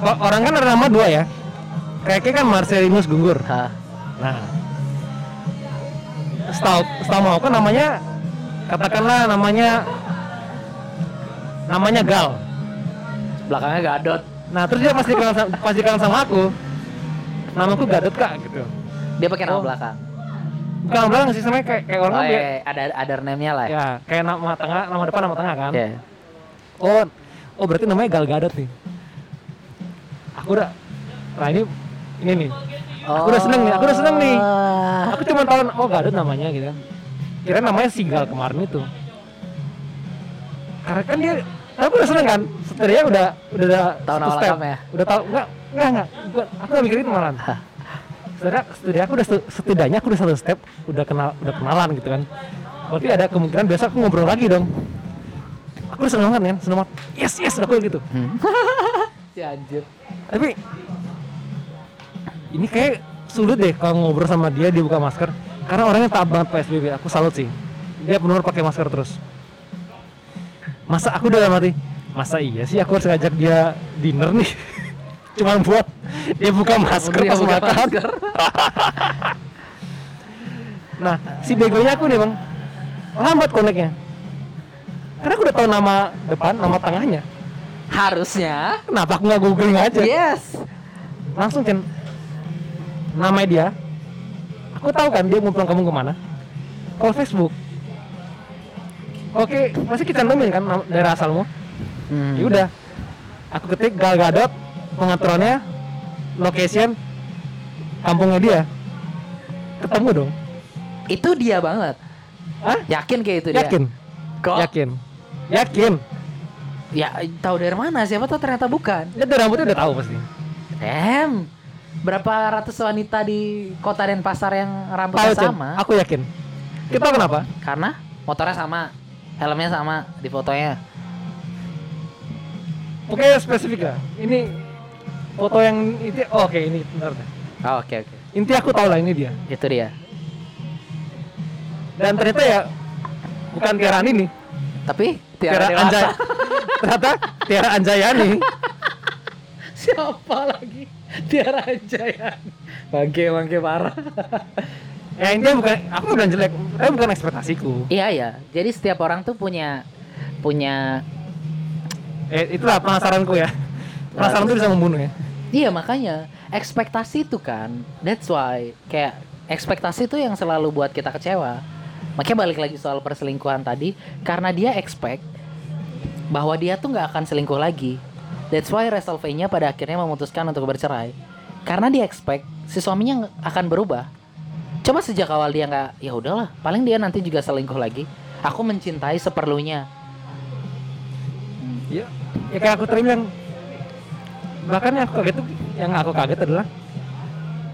orang kan ada nama dua ya. Kayaknya kan Marcelinus Gunggur. ah. Nah, setahu setahu mau kan namanya katakanlah namanya namanya Gal. Belakangnya Gadot. Nah terus dia pasti kenal sama, pasti kenal sama aku. Namaku Gadot kak gitu. Dia pakai nama Oh. belakang. Bukan nama belakang sih sebenarnya kayak, kayak orang Oh, iya, ada ada name-nya lah ya. ya kayak nama tengah nama depan nama tengah kan. Iya. Oh, oh berarti namanya Gal Gadot nih. Aku udah, nah ini ini nih. Aku udah seneng nih, aku udah seneng nih. Aku cuma tahu oh Gadot namanya gitu kan. Kira namanya si Gal kemarin itu. Karena kan dia, tapi aku udah seneng kan. Setidaknya udah udah udah Tahu nama lengkapnya? Udah tahu enggak enggak enggak. Aku gak mikir itu malahan. Setidaknya, setidaknya aku udah setidaknya aku udah satu step udah kenal udah kenalan gitu kan. Berarti ada kemungkinan besok aku ngobrol lagi dong. Aku udah seneng banget kan, seneng banget. Yes yes aku gitu. Hmm. si anjir. Tapi ini kayak sulit deh kalau ngobrol sama dia dia buka masker karena orangnya taat banget PSBB. Aku salut sih. Dia benar pakai masker terus. Masa aku udah hati, masa iya sih aku harus ngajak dia dinner nih. Cuman buat dia buka masker pas makan. Nah, si begonya aku nih bang, lambat koneknya. Karena aku udah tahu nama depan, nama tengahnya. Harusnya. Kenapa aku nggak googling aja? Yes. langsung Chen namanya dia aku tahu kan dia mau pulang kamu ke mana kalau Facebook oke pasti kita cantumin kan daerah asalmu Hmm. ya udah aku ketik Gal Gadot pengaturannya location kampungnya dia ketemu dong Itu dia banget. Hah? Yakin kayak itu dia? yakin Kok? yakin yakin Ya tahu dari mana? Siapa tahu ternyata bukan. dia tuh rambutnya udah tahu pasti Em, berapa ratus wanita di kota Denpasar yang tahu rambutnya Cen. sama? aku yakin kita tahu kenapa Karena motornya sama, helmnya sama di fotonya. Pokoknya spesifik lah. Ini foto yang itu oh, oke ini benar deh. Oh, Oke oke, Inti aku tahu lah ini dia. itu dia. Dan ternyata ya bukan Tiara nih. Tapi Tiara, Tiara Anjay. Ternyata Tiara Anjayani. Siapa lagi? Tiara Anjayani. Bangke bangke parah. Ya intinya bukan aku bilang jelek, tapi bukan ekspektasiku. iya iya. Jadi setiap orang tuh punya punya Eh itulah penasaranku ya. Penasaran tuh bisa membunuh ya. Iya makanya ekspektasi itu kan, that's why kayak ekspektasi itu yang selalu buat kita kecewa. Makanya balik lagi soal perselingkuhan tadi, karena dia expect bahwa dia tuh nggak akan selingkuh lagi. That's why Resolve-nya pada akhirnya memutuskan untuk bercerai. Karena dia expect si suaminya akan berubah. Coba sejak awal dia nggak, ya udahlah, paling dia nanti juga selingkuh lagi. Aku mencintai seperlunya. Ya, ya kayak aku tadi bilang. Bahkan yang aku kaget tuh, yang aku kaget adalah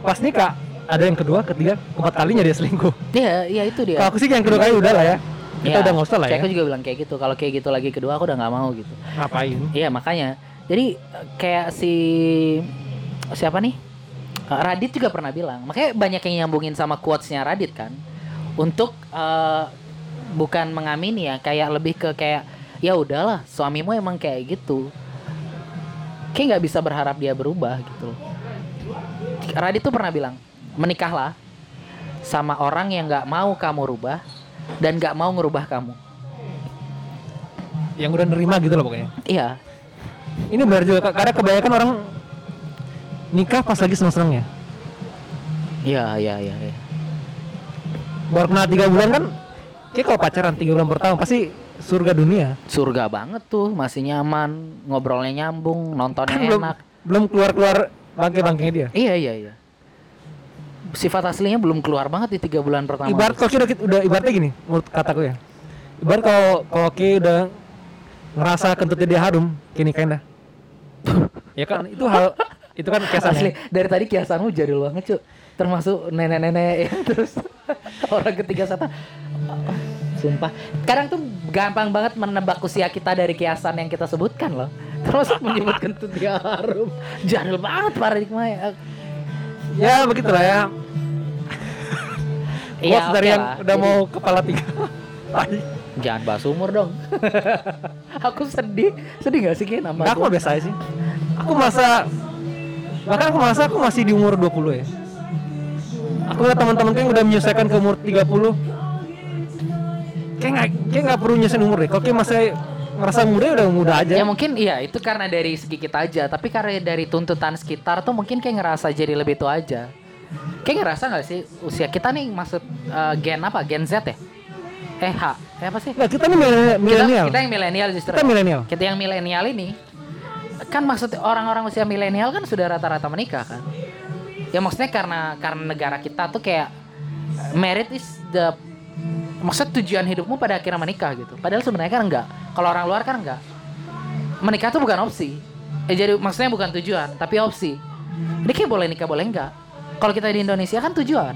pas nikah ada yang kedua, ketiga, keempat kalinya dia selingkuh. Iya, iya itu dia. Kalau aku sih yang kedua kali udah lah ya. Kita Iya, udah nggak usah lah ya. Aku juga bilang kayak gitu. Kalau kayak gitu lagi kedua aku udah nggak mau gitu. Ngapain? Iya makanya. Jadi kayak si siapa nih? Eh, Radit juga pernah bilang. Makanya banyak yang nyambungin sama quotesnya Radit kan. Untuk eh, bukan mengamini ya, kayak lebih ke kayak ya udahlah, suamimu emang kayak gitu. Kayak nggak bisa berharap dia berubah gitu. loh. Radit tuh pernah bilang, menikahlah sama orang yang nggak mau kamu rubah dan nggak mau ngerubah kamu. Yang udah nerima gitu loh pokoknya. Iya, Ini benar juga karena kebanyakan orang nikah pas lagi seneng-senengnya. iya, iya, iya. iya. Baru kenal tiga bulan kan, kayak kalau pacaran tiga bulan pertama pasti surga dunia. surga banget tuh masih nyaman ngobrolnya nyambung nontonnya Kan belum enak belum keluar keluar bangke-bangkenya dia. iya iya iya sifat aslinya belum keluar banget di tiga bulan pertama Ibarat kalau kita udah ibaratnya gini, menurut kataku ya. Ibarat kalau kalau Ki udah ngerasa kentutnya dia harum, kini kayaknya. ya kan itu hal itu kan kesannya. asli dari tadi kiasanmu jadul banget cuy termasuk nenek-nenek ya terus orang ketiga sata sumpah kadang tuh gampang banget menebak usia kita dari kiasan yang kita sebutkan loh termasuk menyebut kentut dia harum jadul banget paradigma Ya begitulah ya. Iya, Quotes dari yang lah. udah Jadi- mau kepala tiga. Jangan bahas umur dong. aku sedih, sedih gak sih kayak nama Enggak, aku biasa aja sih. Aku merasa bahkan aku merasa aku masih di umur 20 ya. Aku lihat teman-temanku yang udah menyelesaikan ke umur 30 kayak nggak kayak nggak perlu nyelesain umur deh. Kalau kayak masih ngerasa muda ya udah muda aja. Ya mungkin iya itu karena dari segi kita aja, tapi karena dari tuntutan sekitar tuh mungkin kayak ngerasa jadi lebih tua aja. Kayak ngerasa nggak sih usia kita nih maksud eh, gen apa? Gen Z ya? Eh H, eh apa sih? Nggak, kita nih milenial. Kita, kita yang milenial justru. Kita milenial. Kita yang milenial ini kan maksud orang-orang usia milenial kan sudah rata-rata menikah kan. Ya maksudnya karena karena negara kita tuh kayak merit is the maksud tujuan hidupmu pada akhirnya menikah gitu. Padahal sebenarnya kan enggak. Kalau orang luar kan enggak. Menikah tuh bukan opsi. Eh jadi maksudnya bukan tujuan, tapi opsi. Ini kayak boleh nikah boleh enggak. Kalau kita di Indonesia kan tujuan.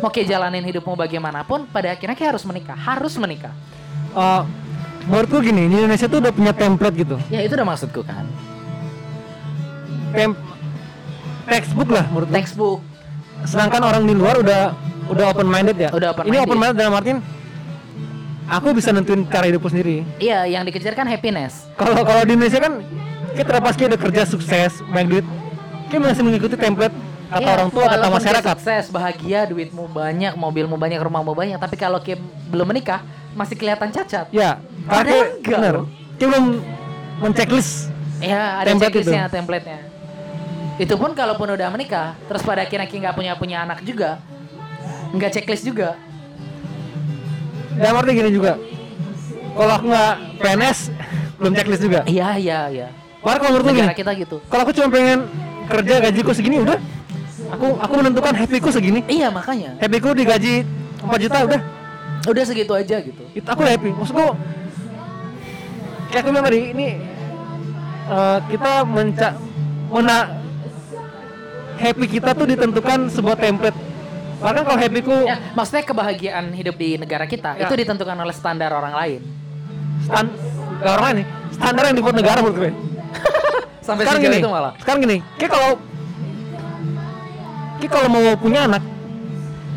Mau kayak jalanin hidupmu bagaimanapun, pada akhirnya kayak harus menikah, harus menikah. Eh, menurutku gini, di Indonesia tuh udah punya template gitu. Ya itu udah maksudku kan. Tem textbook lah menurut Textbook. sedangkan orang di luar udah udah open minded ya Udah open ini minded. open minded dalam artian aku bisa nentuin cara hidupku sendiri Iya, yang dikejar kan happiness. kalau kalau di Indonesia kan kita terlepas kita udah kerja sukses banyak duit kita masih mengikuti template kata Iya, orang tua kata masyarakat sukses, bahagia, duitmu banyak, mobilmu banyak, rumahmu banyak, tapi kalau Kim belum menikah masih kelihatan cacat. ya karena loh. kita belum menceklis Ya, ada Template checklistnya, template-nya. Itu pun kalaupun udah menikah, terus pada akhirnya Ki nggak punya punya anak juga, nggak checklist juga. dalam arti gini juga kalau aku nggak PNS belum checklist juga Iya, iya, iya. Padahal kalau menurutku gini kita gitu. kalau aku cuma pengen kerja gajiku segini udah Aku aku menentukan happyku segini. Iya makanya. Happyku digaji 4 juta udah. Udah segitu aja gitu. Itu aku happy. Maksudku kayak aku bilang tadi ini eh, kita menca mena happy kita tuh ditentukan sebuah template. Bahkan kalau happyku Ya, maksudnya kebahagiaan hidup di negara kita Ya. itu ditentukan oleh standar orang lain. stan gak orang lain nih, standar yang dibuat negara menurut gue. Sampai sekarang gini, itu malah. sekarang gini, kayak kalau kayak kalau mau punya anak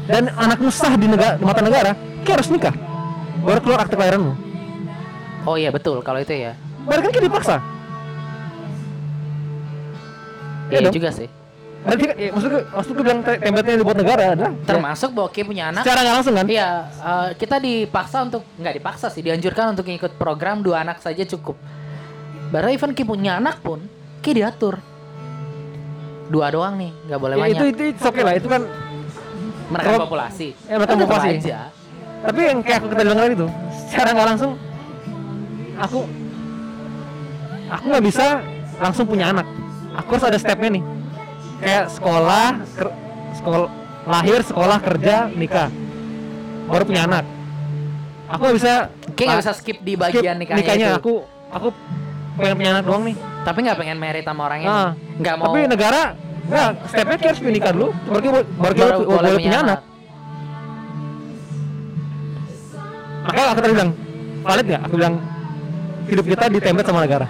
dan anakmu sah di negara di mata negara, kayak harus nikah. Baru keluar akte kelahiranmu. Oh iya betul kalau itu ya. Baru kan kayak dipaksa. Iya dong. juga sih. Berarti ya, maksudku, maksudku bilang te- template yang dibuat negara adalah ya, Termasuk bahwa Ki punya anak. secara nggak langsung kan? Iya, eh, kita dipaksa untuk nggak dipaksa sih, dianjurkan untuk ngikut program dua anak saja cukup. Baru even Ki punya anak pun, Ki diatur. Dua doang nih, nggak boleh Ya, banyak. itu itu it's okay lah, itu kan kalau- populasi. Ya, menekan Kan populasi. aja. tapi yang kayak aku tadi bilang tadi itu secara nggak langsung aku aku nggak bisa langsung punya anak aku harus ada stepnya nih kayak sekolah sekolah lahir sekolah kerja nikah baru punya anak aku nggak bisa nggak la- bisa skip di skip bagian nikahnya, nikahnya itu. aku aku pengen punya anak doang nih Tapi nggak pengen married sama orang Ah. ini. Nggak mau. tapi negara nggak stepnya kayak harus nikah dulu baru baru, baru, boleh punya anak makanya aku tadi bilang valid nggak aku bilang hidup kita ditempel sama negara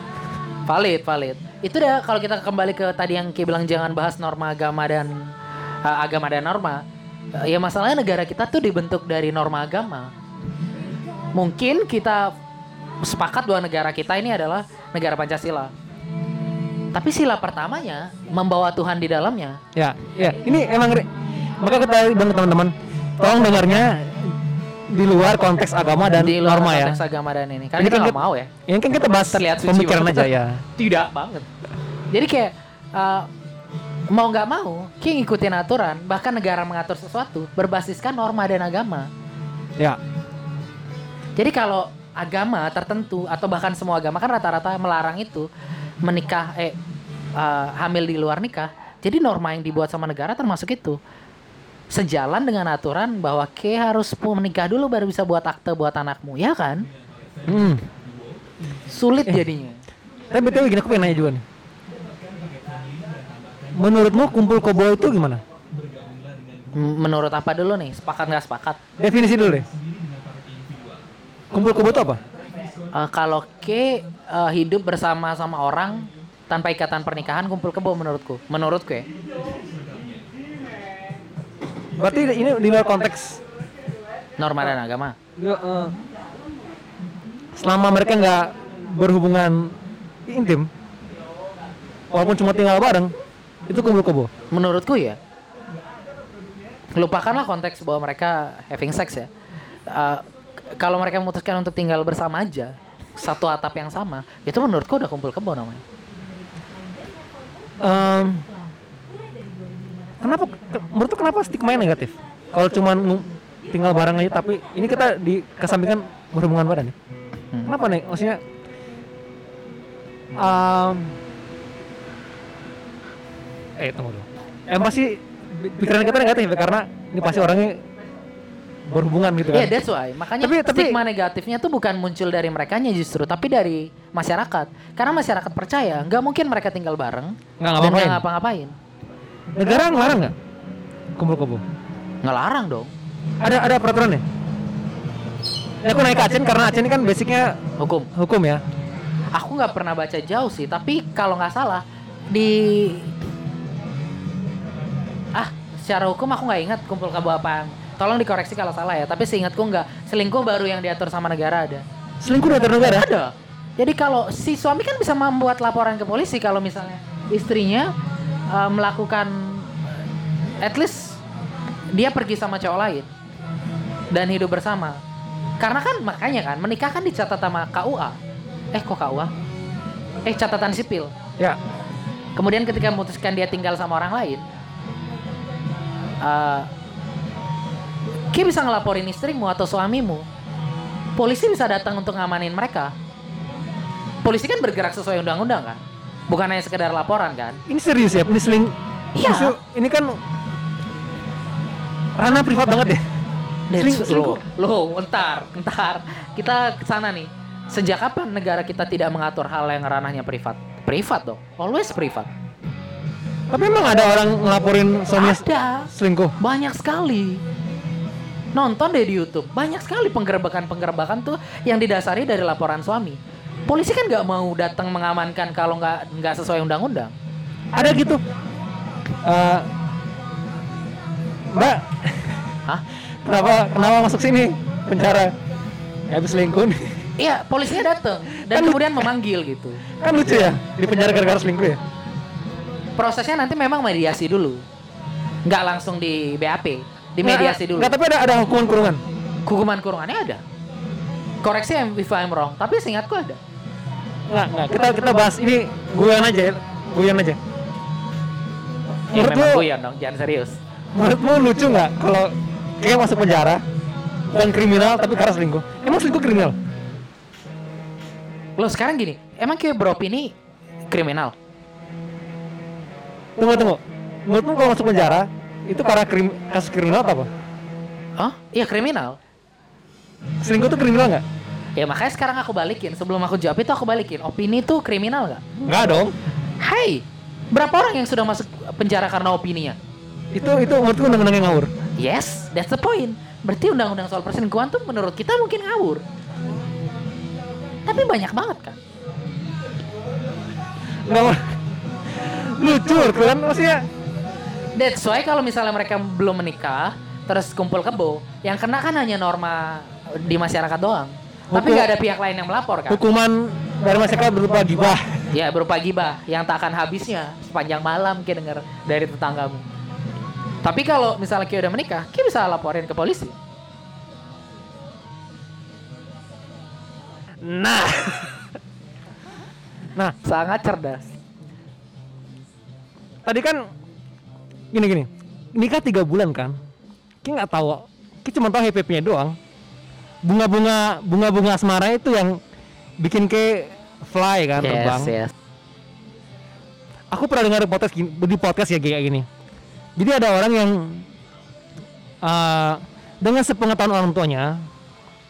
Valid, valid. Itu dah kalau kita kembali ke tadi yang Ki bilang jangan bahas norma agama dan uh, agama dan norma. Uh, ya masalahnya negara kita tuh dibentuk dari norma agama. Mungkin kita sepakat bahwa negara kita ini adalah negara Pancasila. Tapi sila pertamanya membawa Tuhan di dalamnya. ya ya ini emang re- maka kita bilang ke teman-teman tolong dengarnya di luar konteks agama dan di luar norma ya konteks agama dan ini. Karena Ini kita kan nggak kita- mau ya. ini kan kita bahas Terlihat pemikiran aja ya Tidak banget. Jadi kayak uh, mau nggak mau, Ki ngikutin aturan, bahkan negara mengatur sesuatu berbasiskan norma dan agama. ya Jadi kalau agama tertentu atau bahkan semua agama kan rata-rata melarang itu menikah eh uh, hamil di luar nikah. Jadi norma yang dibuat sama negara termasuk itu. Sejalan dengan aturan bahwa Ki harus menikah dulu baru bisa buat akte buat anakmu, ya kan? hmm. Sulit jadinya. tapi betul gini aku pengen nanya juga nih menurutmu kumpul kobo itu gimana Menurut apa dulu nih? Sepakat nggak sepakat? definisi dulu deh kumpul kobo itu apa Eh, kalau K eh, hidup bersama sama orang tanpa ikatan pernikahan kumpul kebo menurutku. Menurutku ya. Berarti ini di luar konteks Norma dan agama. Eh, selama mereka nggak berhubungan intim walaupun cuma tinggal bareng itu kumpul kebo Menurutku ya. Lupakanlah konteks bahwa mereka having sex ya. Eh, k- kalau mereka memutuskan untuk tinggal bersama aja satu atap yang sama, itu menurutku udah kumpul kebo namanya. Em, kenapa ke- menurut kenapa stigma negatif kalau cuma tinggal bareng aja tapi ini kita dikesampingkan berhubungan badan ya Hmm. kenapa nih maksudnya em, eh tunggu dulu em pasti pi- pikiran kita negatif ya karena ini pasti orangnya berhubungan gitu kan Iya, that's why. Makanya Tapi- tapi- stigma negatifnya tuh bukan muncul dari merekanya justru, tapi dari masyarakat. Karena masyarakat percaya nggak mungkin mereka tinggal bareng nggak dan ngapa-ngapain nggak ngapa-ngapain. Negara ngelarang nggak kumpul kebo Ngelarang dong. ada ada peraturannya ya aku naik ke Aceh karena Aceh ini kan basicnya Hukum. hukum ya Aku nggak pernah baca jauh sih, tapi kalau nggak salah di ah secara hukum aku nggak ingat kumpul kebo apaan. Tolong dikoreksi kalau salah ya. Tapi seingatku nggak. Selingkuh baru yang diatur sama negara ada. selingkuh dari negara Ada. Jadi kalau si suami kan bisa membuat laporan ke polisi kalau misalnya istrinya eh, melakukan at least dia pergi sama cowok lain dan hidup bersama. Karena kan makanya kan menikah kan dicatat sama KUA. Eh kok KUA? Eh catatan sipil. ya Kemudian ketika memutuskan dia tinggal sama orang lain, eh Ki bisa ngelaporin istrimu atau suamimu. Polisi bisa datang untuk ngamanin mereka. Polisi kan bergerak sesuai undang-undang kan, bukan hanya sekedar laporan kan. ini serius ya ini seling Iya. Maksud, ini kan ranah privat banget ya. Seling- selingkuh. Loh, loh, entar, entar. Kita ke sana nih. Sejak kapan negara kita tidak mengatur hal yang ranahnya privat? Privat dong. Always privat. Tapi emang ada orang ngelaporin suaminya Ada. selingkuh. Banyak sekali. Nonton deh di YouTube. Banyak sekali penggerebekan-penggerebekan tuh yang didasari dari laporan suami. Polisi kan nggak mau datang mengamankan kalau nggak nggak sesuai undang-undang. Ada gitu. Eh, Mbak, Hah? kenapa kenapa masuk sini penjara? Habis selingkuh. Iya, polisinya datang dan Kan- kemudian memanggil gitu. Kan lucu ya, di penjara gara-gara selingkuh ya. Prosesnya nanti memang mediasi dulu. Nggak langsung di BAP, di mediasi dulu. Enggak, tapi ada ada hukuman kurungan. Hukuman kurungannya ada. Koreksi if I'm wrong, tapi seingatku ada. Enggak, enggak. Kita kita bahas ini guyon aja ya. Guyon aja. Ya Menurut lu- guyon dong, jangan serius. Menurutmu lucu nggak kalau kayak masuk penjara bukan kriminal tapi karena selingkuh? Emang selingkuh kriminal? Lo sekarang gini, emang kayak Brop ini kriminal? Tunggu tunggu. Menurutmu kalau masuk penjara itu karena krim, kasus kriminal apa? Hah? Iya kriminal. Selingkuh itu kriminal nggak? Ya makanya sekarang aku balikin. Sebelum aku jawab itu aku balikin. Opini itu kriminal nggak? Nggak dong. Hai, berapa orang yang sudah masuk penjara karena opininya? Itu itu menurutku undang-undang yang ngawur. Yes, that's the point. Berarti undang-undang soal perselingkuhan tuh menurut kita mungkin ngawur. Tapi banyak banget kan? Nggak. Lucu kan maksudnya. That's why kalau misalnya mereka belum menikah, terus kumpul kebo, yang kena kan hanya norma di masyarakat doang. Tapi Hukum- nggak ada pihak lain yang melapor kan? Hukuman dari masyarakat berupa gibah. Ya berupa gibah yang tak akan habisnya sepanjang malam kayak denger dari tetanggamu. Tapi kalau misalnya Kia udah menikah, Kia bisa laporin ke polisi. Nah. nah, Sangat cerdas. tadi kan gini gini. Nikah tiga bulan kan? Ki nggak tahu. Ki cuma tahu HPP-nya doang. Bunga-bunga bunga-bunga asmara itu yang bikin ke fly kan terbang. yes. Aku pernah dengar podcast gini, di podcast ya kayak gini. Jadi ada orang yang uh, dengan sepengetahuan orang tuanya,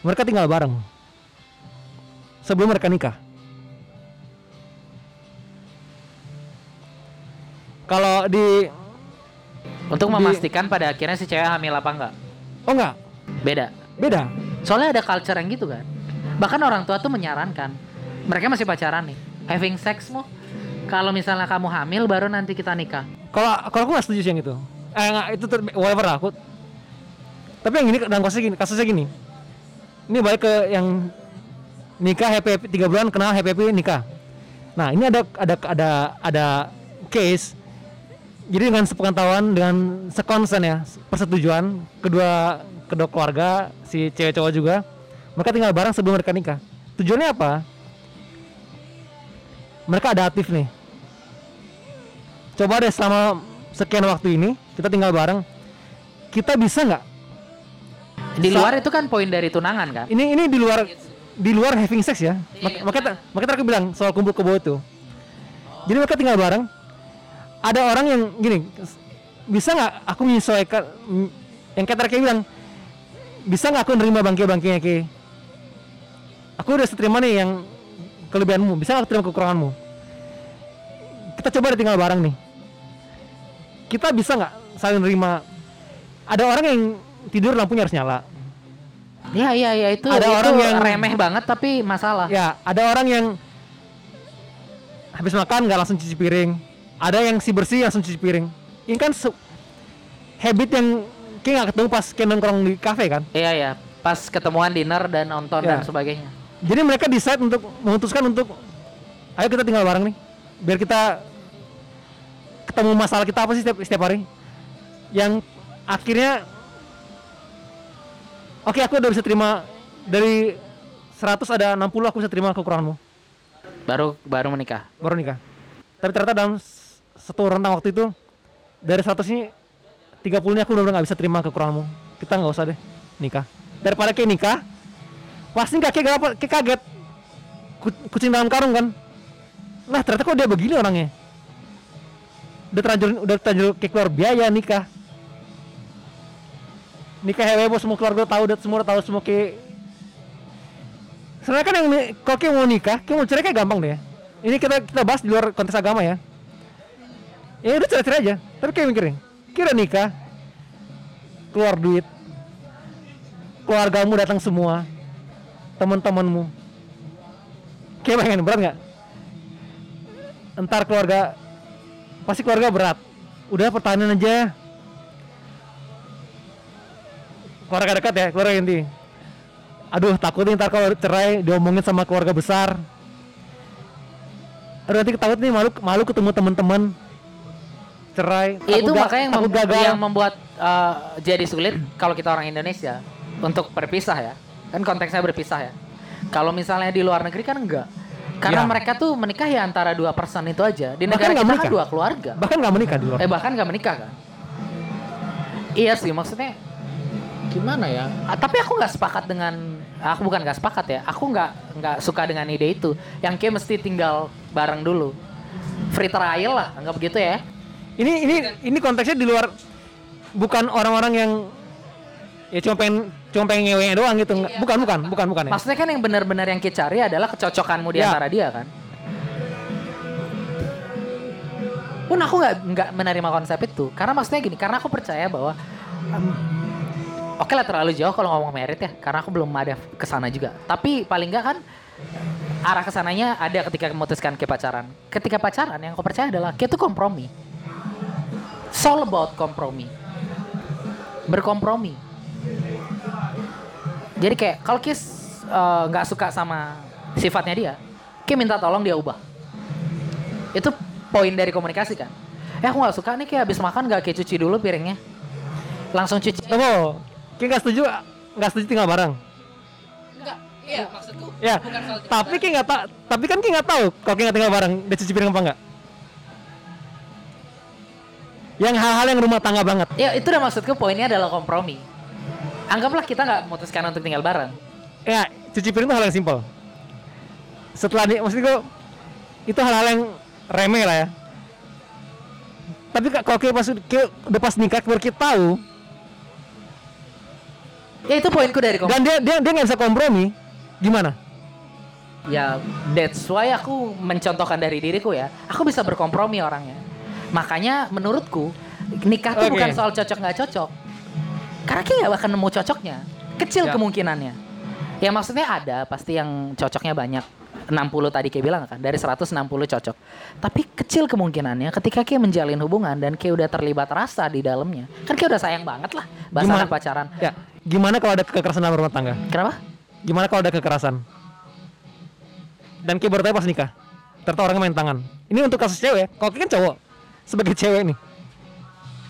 mereka tinggal bareng sebelum mereka nikah. Kalau di Untuk Di- memastikan pada akhirnya si cewek hamil apa enggak. oh enggak, Beda. Beda. Soalnya ada culture yang gitu kan. Bahkan orang tua tuh menyarankan. Mereka masih pacaran nih. Having sex mu. Kalau misalnya kamu hamil baru nanti kita nikah. Kalau kalau aku nggak setuju sih yang itu. Eh enggak, itu ter, whatever lah aku. Tapi yang ini dalam kasusnya gini, kasusnya gini. Ini balik ke yang nikah happy happy tiga bulan kenal happy happy nikah. Nah ini ada ada ada ada case. Jadi dengan sepengetahuan dengan sekonsen ya persetujuan kedua kedua keluarga si cewek cowok juga. Mereka tinggal bareng sebelum mereka nikah. Tujuannya apa? Mereka adaptif nih. Coba deh selama sekian waktu ini kita tinggal bareng. Kita bisa nggak? Di Sa- luar itu kan poin dari tunangan kan. ini ini di luar di luar having sex ya. Mak- Iya, makanya makanya aku bilang soal kumpul kebo itu. Jadi mereka tinggal bareng. Ada orang yang gini bisa nggak aku menyesuaikan? Yang kata kayak bilang bisa nggak aku nerima bangke bangkenya ke aku udah seterima nih yang kelebihanmu bisa nggak aku terima kekuranganmu kita coba deh tinggal bareng nih kita bisa nggak saling nerima ada orang yang tidur lampunya harus nyala Iya iya iya itu Ada itu orang yang- remeh banget tapi masalah. Ya, ada orang yang habis makan nggak langsung cuci piring. Ada yang si bersih langsung cuci piring. Ini kan habit yang kayak nggak ketemu pas kayak nongkrong di kafe kan. Iya iya. Pas ketemuan dinner dan nonton Ya. dan sebagainya. Jadi mereka decide untuk memutuskan untuk ayo kita tinggal bareng nih. Biar kita ketemu masalah kita apa sih setiap, setiap hari. Yang akhirnya Oke, aku udah bisa terima dari 100 ada 60 aku bisa terima kekuranganmu. Baru baru menikah. baru nikah. Tapi ternyata dalam satu rentang waktu itu dari 100 ini 30 ini aku udah nggak bisa terima kekuranganmu. Kita nggak usah deh nikah. Daripada kayak nikah, pasti kayak apa, kayak kaget. Ku- Kucing dalam karung kan. Lah ternyata kok dia begini orangnya. udah terlanjur udah terlanjur kayak keluar biaya nikah nikah heboh semua keluarga tahu udah semua tahu semua kayak sebenarnya kan yang kalau kayak mau nikah kayak mau cerai kayak gampang deh ini kita kita bahas di luar konteks agama ya ya udah cerai cerai aja tapi kayak mikirin kira nikah keluar duit keluargamu datang semua teman-temanmu. Kayak pengen berat nggak? Entar keluarga pasti keluarga berat. Udah pertahanan aja. Keluarga dekat ya keluarga inti. Aduh takut nih ntar kalau cerai diomongin sama keluarga besar. Aduh nanti takut nih malu malu ketemu teman-teman cerai itu ga- makanya yang, mem- gagal. yang membuat uh, jadi sulit kalau kita orang Indonesia untuk berpisah ya. Kan konteksnya berpisah ya. Kalau misalnya di luar negeri kan enggak. Karena Ya. mereka tuh menikah ya antara dua person itu aja. Di Bahkan negara nggak kita kan dua keluarga. Bahkan nggak menikah di luar. Eh bahkan nggak menikah kan? Iya sih maksudnya gimana ya? Ah, tapi aku nggak sepakat dengan aku bukan nggak sepakat ya. Aku nggak nggak suka dengan ide itu. Yang kayak mesti tinggal bareng dulu. Free trial lah anggap begitu ya ini ini ini konteksnya di luar bukan orang-orang yang ya cuma pengen cuma pengen ngewe doang gitu Nggak- bukan bukan bukan bukan ya Maksudnya kan yang benar-benar yang kita cari adalah kecocokanmu di Ya. antara dia kan. Pun aku nggak nggak menerima konsep itu karena maksudnya gini karena aku percaya bahwa em, oke lah terlalu jauh kalau ngomong merit ya karena aku belum ada ke sana juga. Tapi paling nggak kan arah ke sananya ada ketika memutuskan ke pacaran. Ketika pacaran yang aku percaya adalah kita tuh kompromi. It's all about kompromi. Berkompromi. Jadi kayak kalau Kis eh, nggak suka sama sifatnya dia, Ki minta tolong dia ubah. Itu poin dari komunikasi kan. Eh aku nggak suka nih kayak habis makan gak kayak cuci dulu piringnya. Langsung cuci. Tunggu, Ki nggak setuju nggak setuju tinggal bareng Enggak, iya maksudku. ya tapi Ki nggak tak tapi kan Ki nggak tahu kalau Ki nggak tinggal bareng dia cuci piring apa enggak yang hal-hal yang rumah tangga banget Ya itu udah maksudku poinnya adalah kompromi. Anggaplah kita nggak memutuskan untuk tinggal bareng. ya cuci piring itu hal yang simpel setelah di maksud gue itu hal-hal yang remeh lah ya tapi ka- kalau kayak pas udah pas nikah baru kita tahu Ya itu poinku dari kompromi. dan dia dia dia nggak bisa kompromi gimana Ya that's why aku mencontohkan dari diriku ya. Aku bisa berkompromi orangnya. Makanya menurutku nikah tuh Oke. bukan soal cocok nggak cocok. Karena kita nggak bakal nemu cocoknya. Kecil Ya. kemungkinannya. Ya maksudnya ada pasti yang cocoknya banyak. 60 tadi kayak bilang kan dari 160 cocok. Tapi kecil kemungkinannya ketika kayak menjalin hubungan dan kayak udah terlibat rasa di dalamnya. Kan kayak udah sayang banget lah bahasa Gimana? pacaran. ya gimana kalau ada kekerasan dalam rumah tangga Kenapa? gimana kalau ada kekerasan dan kayak baru pas nikah ternyata orangnya main tangan ini untuk kasus cewek kalau kan cowok sebagai cewek nih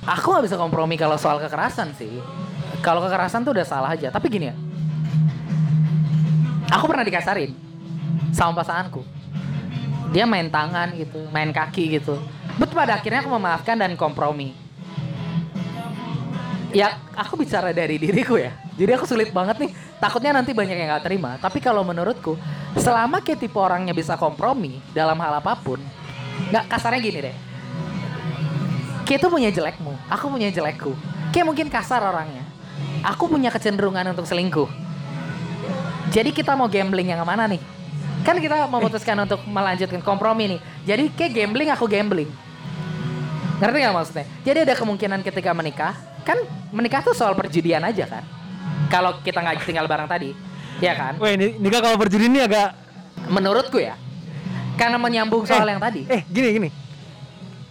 Aku nggak bisa kompromi kalau soal kekerasan sih. Kalau kekerasan tuh udah salah aja. Tapi gini ya, aku pernah dikasarin sama pasanganku. Dia main tangan gitu, main kaki gitu. Betul pada akhirnya aku memaafkan dan kompromi. Ya, aku bicara dari diriku ya. Jadi aku sulit banget nih. Takutnya nanti banyak yang nggak terima. Tapi kalau menurutku, selama kayak tipe orangnya bisa kompromi dalam hal apa pun, nggak kasarnya gini deh. Kayak itu punya jelekmu, aku punya jelekku. Kayak mungkin kasar orangnya. Aku punya kecenderungan untuk selingkuh. Jadi kita mau gambling yang mana nih? Kan kita memutuskan untuk melanjutkan kompromi nih. Jadi kayak gambling aku gambling. Ngerti gak maksudnya? Jadi ada kemungkinan ketika menikah, kan menikah tuh soal perjudian aja kan? Kalau kita nggak tinggal bareng tadi, ya kan? Weh, ini nikah kalau berjudi ini agak Menurutku ya, karena menyambung soal Eh, yang tadi. Eh, gini gini.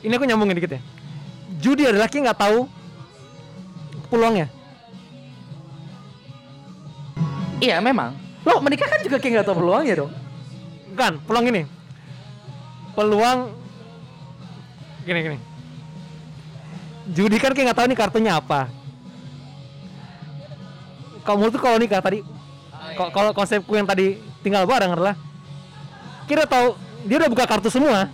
Ini aku nyambungin dikit ya. Judi adalah Ki nggak tahu peluangnya. Iya memang. Lo menikah kan juga kayak nggak tahu peluangnya dong. Bukan, peluang ini. Peluang gini gini. Judi kan kayak nggak tahu nih kartunya apa. Kamu tuh kalau nikah tadi, ko- kalau konsepku yang tadi tinggal bareng adalah kira tahu dia udah buka kartu semua.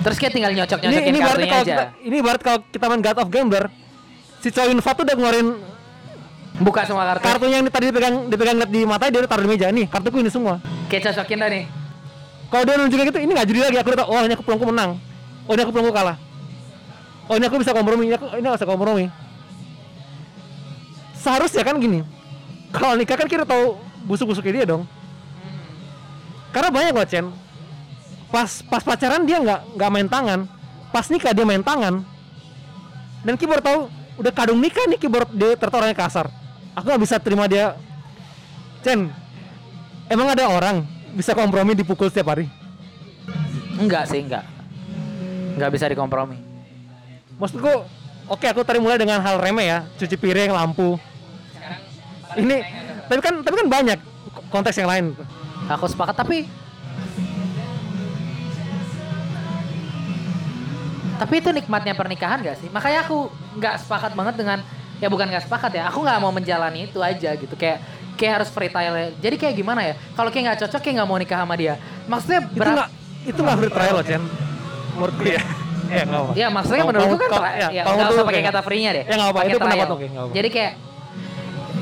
Terus kayak tinggal Ini nyocok-nyocokin ini barat kartunya aja. kita, ini barat kalau kita main God of Gambler, si cowok Invat tuh udah ngeluarin Buka semua kartu. kartunya yang tadi dipegang dipegang di mata dia udah taruh di meja. Nih kartuku ini semua. Kayak cocokin nih. kalau dia nunjukin gitu ini nggak judi lagi aku udah tahu oh ini aku peluangku menang. Oh ini aku belum kalah. Oh ini aku bisa kompromi ini aku ini bisa kompromi. Seharusnya kan gini kalau nikah kan kita tahu busuk-busuknya dia dong. Karena banyak loh Chen pas pas pacaran dia nggak nggak main tangan. Pas nikah dia main tangan. Dan kita baru tahu udah kadung nikah nih kita baru dia ternyata orangnya kasar. Aku nggak bisa terima dia. Chen emang ada orang bisa kompromi dipukul setiap hari? Enggak sih, enggak. Enggak bisa dikompromi. maksudku oke aku tadi mulai dengan hal remeh ya. Cuci piring lampu. Ini tapi kan tapi kan banyak konteks yang lain. Aku sepakat tapi Tapi itu nikmatnya pernikahan gak sih? Makanya aku nggak sepakat banget dengan ya bukan nggak sepakat ya. Aku nggak mau menjalani itu aja gitu. Kayak kayak harus freestyle. Jadi kayak gimana ya? Kalau kayak nggak cocok kayak nggak mau nikah sama dia. Maksudnya itu berat. nggak itu nggak free trial loh Chen menurutku ya ya nggak apa Ya maksudnya Kalau- menurutku kan ya, ya, kalau nggak menurut usah pakai kata free-nya deh. Ya, nggak apa-apa, Pakai itu pendapat trial. oke, apa-apa. Jadi kayak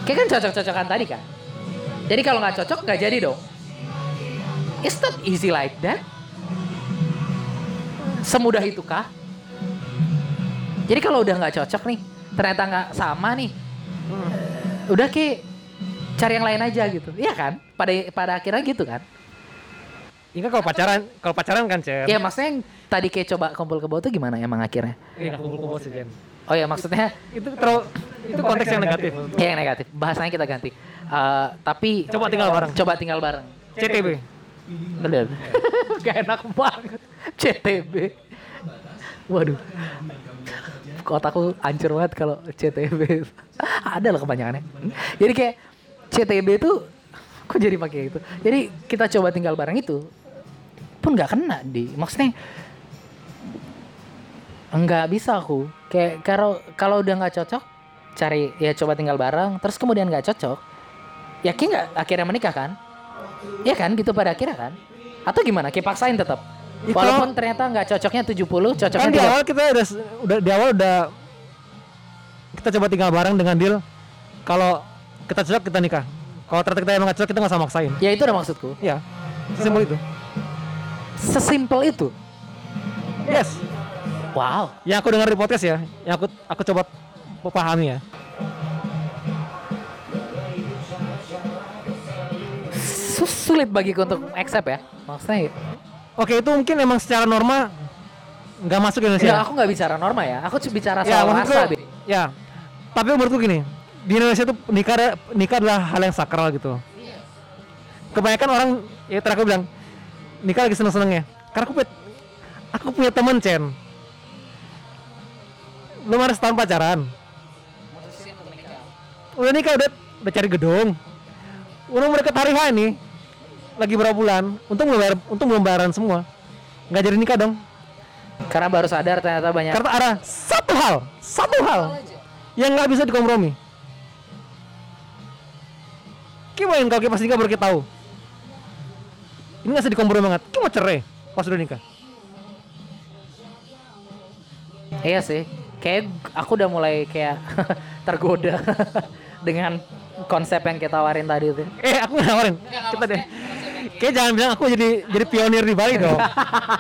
kayak kan cocok-cocokan tadi kan. Jadi kalau nggak cocok nggak jadi dong. It's not easy like that. Semudah itu kah? Jadi kalau udah nggak cocok nih, ternyata nggak sama nih, Hmm. udah kayak cari yang lain aja gitu. Iya kan? Pada pada akhirnya gitu kan? ini kan kalau pacaran kalau pacaran kan Chen Ya maksudnya yang tadi kayak coba kumpul ke bawah tuh gimana emang akhirnya? Iya, nggak kumpul-kumpul sih Chen Oh ya maksudnya itu terlalu itu konteks yang negatif Ya yang negatif. Bahasanya kita ganti. Eh, tapi Coba tinggal bareng. Coba tinggal bareng. CTB. Gak enak banget. CTB. Waduh. Kotaku hancur banget kalau CTB. Ada loh kebanyakannya. Jadi kayak CTB itu kok jadi pakai itu. Jadi kita coba tinggal bareng itu pun nggak kena di. Maksudnya nggak bisa aku. Kayak kalau kalau udah nggak cocok cari ya coba tinggal bareng terus kemudian nggak cocok yakin nggak akhirnya menikah kan Iya kan gitu pada akhirnya kan atau gimana kayak paksain tetap Walaupun ternyata nggak cocoknya 70 cocoknya kan di 30. awal kita udah udah di awal udah kita coba tinggal bareng dengan deal. Kalau kita cocok kita nikah. Kalau ternyata kita emang nggak cocok kita nggak usah maksain. Ya itu udah maksudku. Ya simpel itu. Sesimpel itu? Yes. Wow. Yang aku dengar di podcast ya yang aku aku coba pahami ya. Sulit bagiku untuk accept ya. Maksudnya oke itu mungkin emang secara norma nggak masuk Indonesia ya? aku nggak bicara norma ya. Aku cuma bicara ya soal menurutku rasa ya. Tapi menurutku gini di Indonesia tuh nikah nikah adalah hal yang sakral gitu. Kebanyakan orang ya terakhir bilang nikah lagi seneng senengnya karena aku punya aku punya temen Chen belum ada setahun pacaran. Udah nikah udah udah cari gedung. Udah hari H nih lagi berapa bulan untung belum bayar untung belum bayaran semua. Nggak jadi nikah dong. Karena baru sadar ternyata banyak. Karena ada satu hal satu hal yang nggak bisa dikompromi. Gimana kalau kita pas nikah baru kita tahu. Ini nggak bisa dikompromi banget. Kita mau cerai pas udah nikah. Iya sih. Kayak aku udah mulai kayak tergoda dengan konsep yang kita tawarin tadi itu eh aku nggak nawarin. Kita deh kayak jangan bilang aku jadi jadi pionir di Bali dong.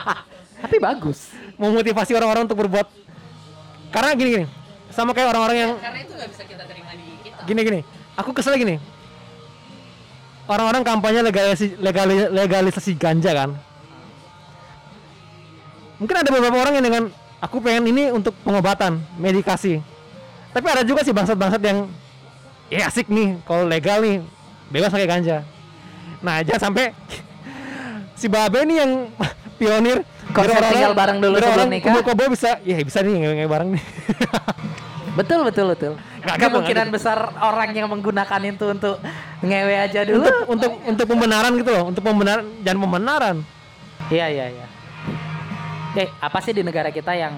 Tapi bagus. Memotivasi orang-orang untuk berbuat. Karena gini gini. Sama kayak orang-orang yang karena itu nggak bisa kita terima di kita. Gini gini. Aku kesel gini orang-orang kampanye legalisasi legali- legalisasi ganja kan? Mungkin ada beberapa orang yang dengan aku pengen ini untuk pengobatan medikasi. Tapi ada juga sih bangsat-bangsat yang ya asik nih kalau legal nih bebas pakai ganja nah jangan sampai si babe nih yang pionir. Konsep orang- tinggal bareng dulu sebelum orang nikah. kumpul-kumpul bisa ya bisa nih ngewe bareng nih. Betul betul betul. Gitu, kemungkinan besar orang yang menggunakan itu untuk ngewe aja dulu. Untuk untuk untuk pembenaran gitu loh untuk pembenaran jangan pembenaran. Iya iya iya. Eh apa sih di negara kita yang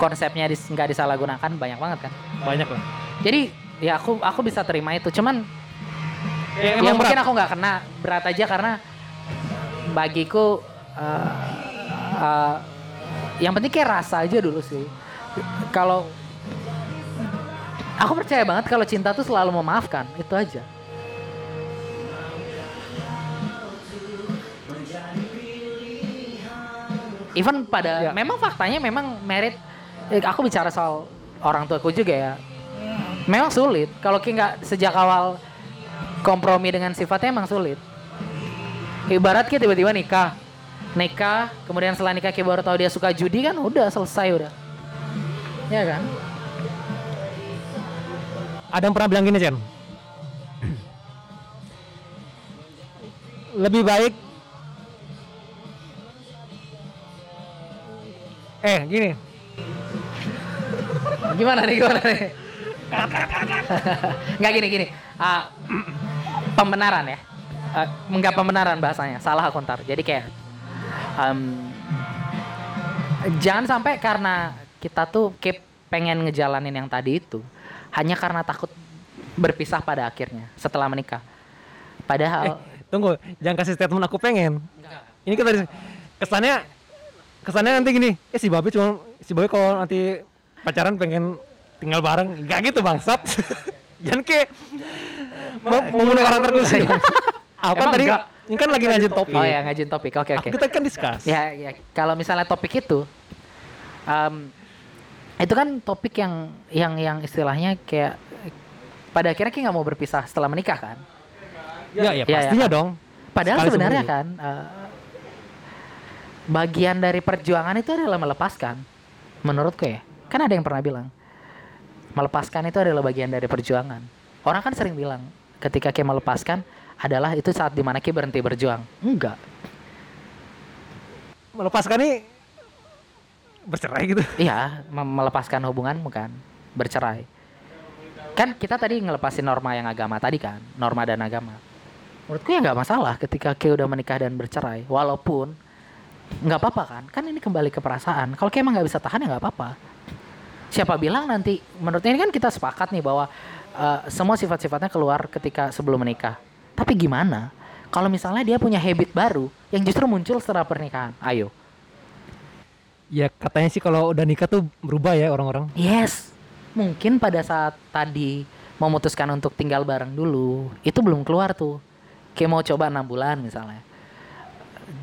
konsepnya dis, nggak disalahgunakan? Banyak banget kan? Banyak lah. Jadi ya aku aku bisa terima itu. Cuman ya, ya emang mungkin berat. aku nggak kena berat aja karena bagiku eh, eh, yang penting kayak rasa aja dulu sih. Kalau aku percaya banget kalau cinta tuh selalu memaafkan itu aja. Even pada Ya. memang faktanya memang merit eh, aku bicara soal orang tuaku juga ya. Memang sulit. Kalau Ki nggak sejak awal kompromi dengan sifatnya emang sulit. Ibarat Ki tiba-tiba nikah. Nikah kemudian setelah nikah Ki baru tahu dia suka judi kan udah selesai udah. Ya kan? Ada yang pernah bilang gini, Chen. Lebih baik Eh, gini. gimana nih gimana nih? Nggak gini gini. Ah, pembenaran ya. Nggak pembenaran bahasanya. Salah aku ntar. Jadi kayak em, jangan sampai karena kita tuh keep pengen ngejalanin yang tadi itu hanya karena takut berpisah pada akhirnya setelah menikah. Padahal Tunggu, jangan kasih statement aku pengen. Ini kita dari- kesannya kesannya nanti gini, eh si Babe cuma si Babe kalau nanti pacaran pengen tinggal bareng, enggak gitu bangsat. jangan kayak mau membunuh karakter gue sih. Apa tadi? enggak? Ini kan lagi ngajin topik. oh ya ngajin topik oke oke Kita kan discuss. ya, ya kalau misalnya topik itu em, itu kan topik yang yang yang istilahnya kayak pada akhirnya kayak nggak mau berpisah setelah menikah kan Ya, Ya, ya, ya. pastinya dong. padahal Sekali sebenarnya kan eh, bagian dari perjuangan itu adalah melepaskan menurutku ya kan ada yang pernah bilang melepaskan itu adalah bagian dari perjuangan orang kan sering bilang ketika kayak melepaskan adalah itu saat di mana kayak berhenti berjuang enggak Melepaskan nih bercerai gitu. Iya, melepaskan hubungan bukan bercerai. Kan kita tadi ngelepasin norma yang agama tadi kan, norma dan agama. Menurutku ya nggak masalah ketika Ki udah menikah dan bercerai, walaupun nggak apa-apa kan, kan ini kembali ke perasaan. Kalau Ki emang nggak bisa tahan ya nggak apa-apa. Siapa bilang nanti, menurutnya ini kan kita sepakat nih bahwa eh, semua sifat-sifatnya keluar ketika sebelum menikah. Tapi gimana kalau misalnya dia punya habit baru yang justru muncul setelah pernikahan? Ayo. Ya katanya sih kalau udah nikah tuh berubah ya orang-orang. Yes. Mungkin pada saat tadi memutuskan untuk tinggal bareng dulu, itu belum keluar tuh. Kayak mau coba enam bulan misalnya.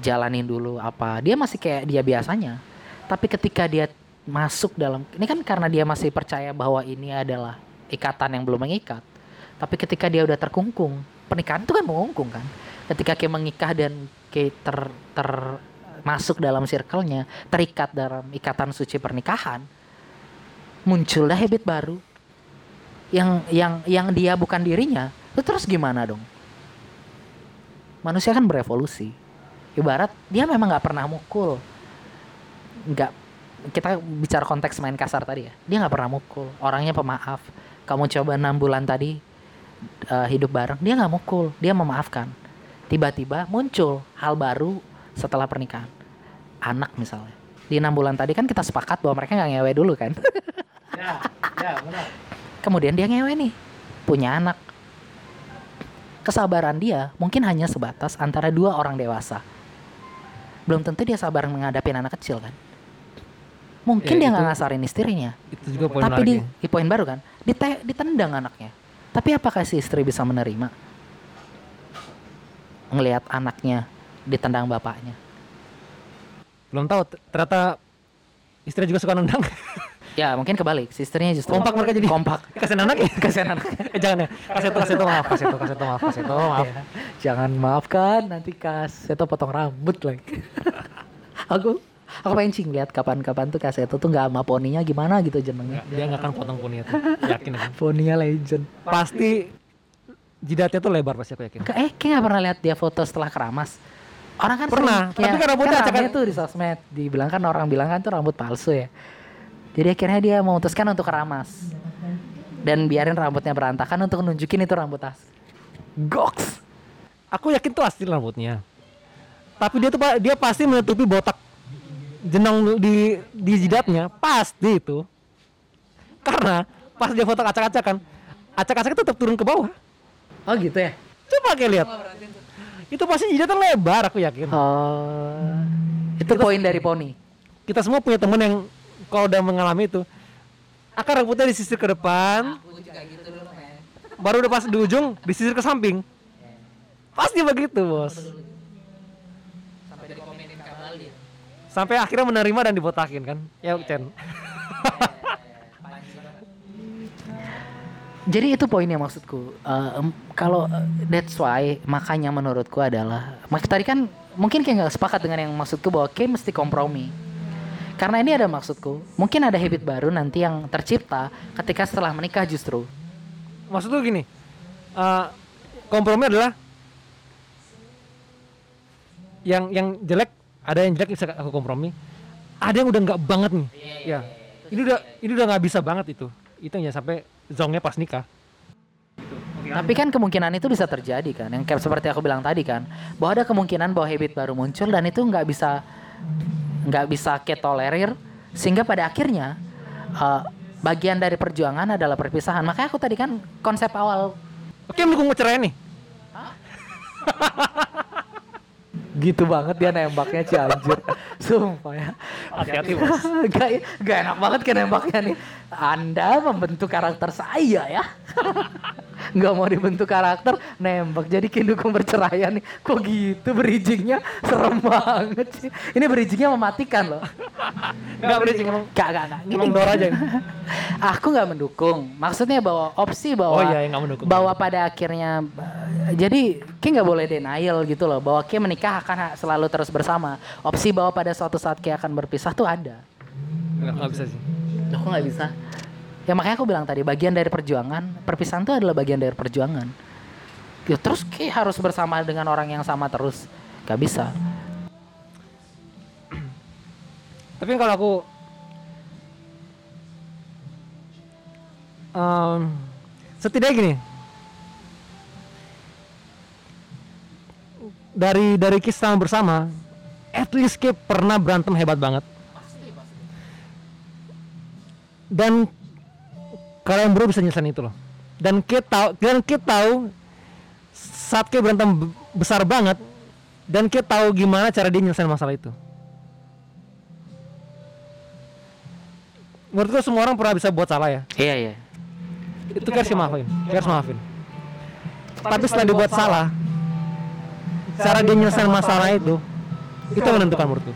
Jalanin dulu apa. Dia masih kayak dia biasanya. Tapi ketika dia masuk dalam ini kan karena dia masih percaya bahwa ini adalah ikatan yang belum mengikat. Tapi ketika dia udah terkungkung, pernikahan itu kan mengungkung kan. Ketika kayak mengikah dan kayak ter, ter masuk dalam circle-nya, terikat dalam ikatan suci pernikahan, muncullah habit baru. Yang yang yang dia bukan dirinya itu terus gimana dong? Manusia kan berevolusi. Ibarat dia memang nggak pernah mukul. Nggak kita bicara konteks main kasar tadi ya. Dia nggak pernah mukul. Orangnya pemaaf kamu coba enam bulan tadi eh, hidup bareng dia nggak mukul dia memaafkan tiba-tiba muncul hal baru setelah pernikahan anak misalnya di enam bulan tadi kan kita sepakat bahwa mereka nggak ngewe dulu kan Ya, ya benar. Kemudian dia ngewe nih, punya anak. Kesabaran dia mungkin hanya sebatas antara dua orang dewasa. Belum tentu dia sabar menghadapi anak kecil kan. Mungkin Ya, dia nggak itu- ngasarin istrinya, Itu juga poin tapi di, di poin baru kan, dite- ditendang anaknya. Tapi apakah si istri bisa menerima? Ngelihat anaknya ditendang bapaknya. Belum tahu ternyata istri juga suka nendang. Ya mungkin kebalik, si istrinya justru Kompak mereka jadi. kompak. Kasihan anak ya? Kasihan anak. Eh, jangan ya. Kasih itu, kasih itu maaf, kasih itu, kasih itu maaf, kasih itu maaf. Ya, Jangan maafkan nanti kaseto potong rambut lagi. aku aku pengen cing lihat kapan-kapan tuh kaseto tuh nggak sama poninya gimana gitu jenengnya. Dia nggak akan potong punya itu. Yakin aku. Poninya legend. Pasti jidatnya tuh lebar pasti aku yakin. Ke- Eh, kayak nggak pernah lihat dia foto setelah keramas. Orang kan Pernah, sering- tapi kan rambutnya kan rame tuh di sosmed. Dibilang kan orang bilang kan tuh rambut palsu ya. Jadi akhirnya dia memutuskan untuk keramas. Dan biarin rambutnya berantakan untuk nunjukin itu rambut asli. Goks. Aku yakin tuh asli rambutnya. Tapi dia tuh dia pasti menutupi botak jenong di di jidatnya pasti itu. Karena pas dia foto acak-acakan, acak-acak tetap turun ke bawah. Oh gitu ya? Coba kayak lihat. Itu pasti jidatnya lebar aku yakin. Oh. Itu poin dari poni. Kita semua punya temen yang kalau udah mengalami itu akar rambutnya disisir ke depan, Aku juga gitu dulu, men. baru udah pas di ujung disisir ke samping. Pasti begitu, Bos. Sampai akhirnya menerima dan dibotakin kan ya Chen Jadi itu poinnya maksudku. Em, kalau eh, that's why makanya menurutku adalah mak tadi kan mungkin kayak nggak sepakat dengan yang maksudku bahwa kayak mesti kompromi. Karena ini ada maksudku. Mungkin ada habit baru nanti yang tercipta ketika setelah menikah justru. maksud tuh gini eh, kompromi adalah yang yang jelek ada yang jelek bisa aku kompromi. Ada yang udah nggak banget nih. Ya. ini udah ini udah nggak bisa banget itu. Itu yang sampai zongnya pas nikah. Tapi kan kemungkinan itu bisa terjadi kan. Yang kayak seperti aku bilang tadi kan, bahwa ada kemungkinan bahwa habit baru muncul dan itu nggak bisa nggak bisa ketolerir sehingga pada akhirnya eh, bagian dari perjuangan adalah perpisahan. Makanya aku tadi kan konsep awal. Oke mendukung cerai nih gitu banget dia nembaknya Cianjur. Sumpah ya. hati-hati bos gak, gak enak banget kan nembaknya nih. Anda membentuk karakter saya ya. Gak mau dibentuk karakter, nembak. Jadi kayak dukung perceraian nih. Kok gitu bridgingnya? Serem banget sih. Ini bridgingnya mematikan loh. sih ngomong Gak, gak, gak. Gini. ngomong Dora aja Aku nggak mendukung. Maksudnya bahwa opsi bahwa Oh iya, mendukung. bahwa pada akhirnya eh, jadi Ki nggak boleh denial gitu loh bahwa Ki menikah akan selalu terus bersama. Opsi bahwa pada suatu saat Ki akan berpisah tuh ada. nggak nggak bisa sih Aku nggak bisa. Ya makanya aku bilang tadi bagian dari perjuangan perpisahan tuh adalah bagian dari perjuangan. Ya terus Ki harus bersama dengan orang yang sama terus. Gak bisa. Tapi kalau aku em, setidaknya gini dari dari kisah bersama at least Ki pernah berantem hebat banget. Dan kalian berdua bisa nyelesain itu loh. Dan Ki tahu dan Ki tahu saat Ki berantem be- besar banget dan Ki tahu gimana cara dia nyelesain masalah itu. Menurutku semua orang pernah bisa buat salah ya. Iya iya. itu kan harus maafin Kita harus maafin tapi setelah dibuat salah cara dia nyelesain masalah itu itu menentukan menurutku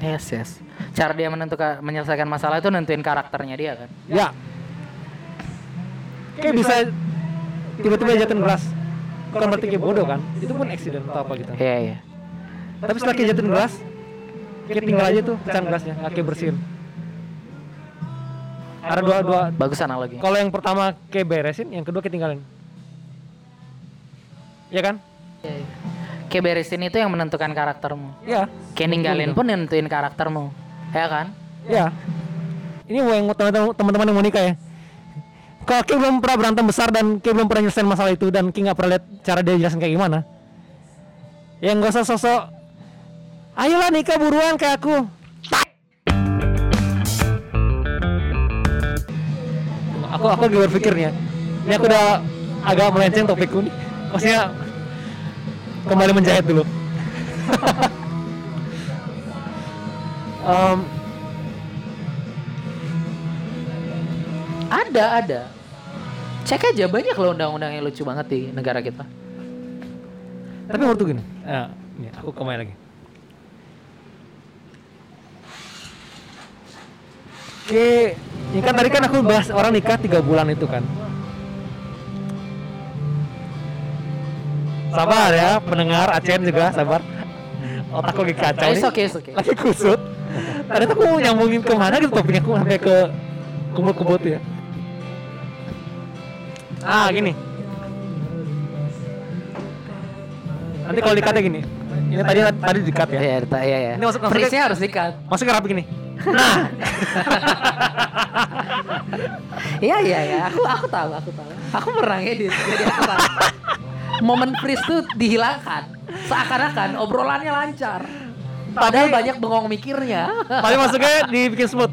Yes yes. Cara dia menentukan menyelesaikan masalah itu nentuin karakternya dia kan. ya. Kayak bisa tiba-tiba jatuhin gelas bukan berarti kayak bodoh kan? itu pun accident atau apa gitu. Iya iya. tapi setelah kayak jatuhin gelas kayak tinggal aja tuh pecahan gelasnya nggak kayak bersihin ada dua dua. Bagus analogi. kalau yang pertama kayak beresin yang kedua kayak tinggalin. Ya kan Kayak beresin itu yang menentukan karaktermu. ya Kayak ninggalin pun yang nentuin karaktermu. Ya kan? Ya. Ini yang teman-teman yang mau nikah ya. Kalau Ki belum pernah berantem besar dan Ki belum pernah nyelesain masalah itu dan Ki nggak pernah lihat cara dia jelasin kayak gimana. Ya nggak usah sosok. Ayolah nikah buruan kayak aku. Aku aku lagi berpikir nih ya. Ini aku udah agak melenceng topikku nih. Maksudnya kembali menjahit dulu. Em, Ada ada. Cek aja banyak loh undang-undang yang lucu banget di negara kita. Tapi menurut gini, ini aku kembali lagi. Oke, ini kan tadi kan aku bahas orang nikah tiga bulan itu kan. Sabar ya, pendengar Acen juga sabar. Otakku lagi kacau It's nih, okay, okay. lagi kusut. Tadi tuh aku mau nyambungin ke mana gitu topiknya aku sampai ke kumut-kumut ya. Ah gini. Nanti kalau dikatnya gini. Ini tadi tadi dikat ya. Iya, iya, iya. iya. Ini masuk- masuk- Freeze-nya harus dikat. Masuk ke rapi gini. Nah, Iya, iya, iya. Aku aku tahu, aku tahu. Aku pernah ngedit, jadi aku tahu. Momen freeze tuh dihilangkan. Seakan-akan obrolannya lancar. Padahal banyak bengong mikirnya. paling masuknya dibikin smooth.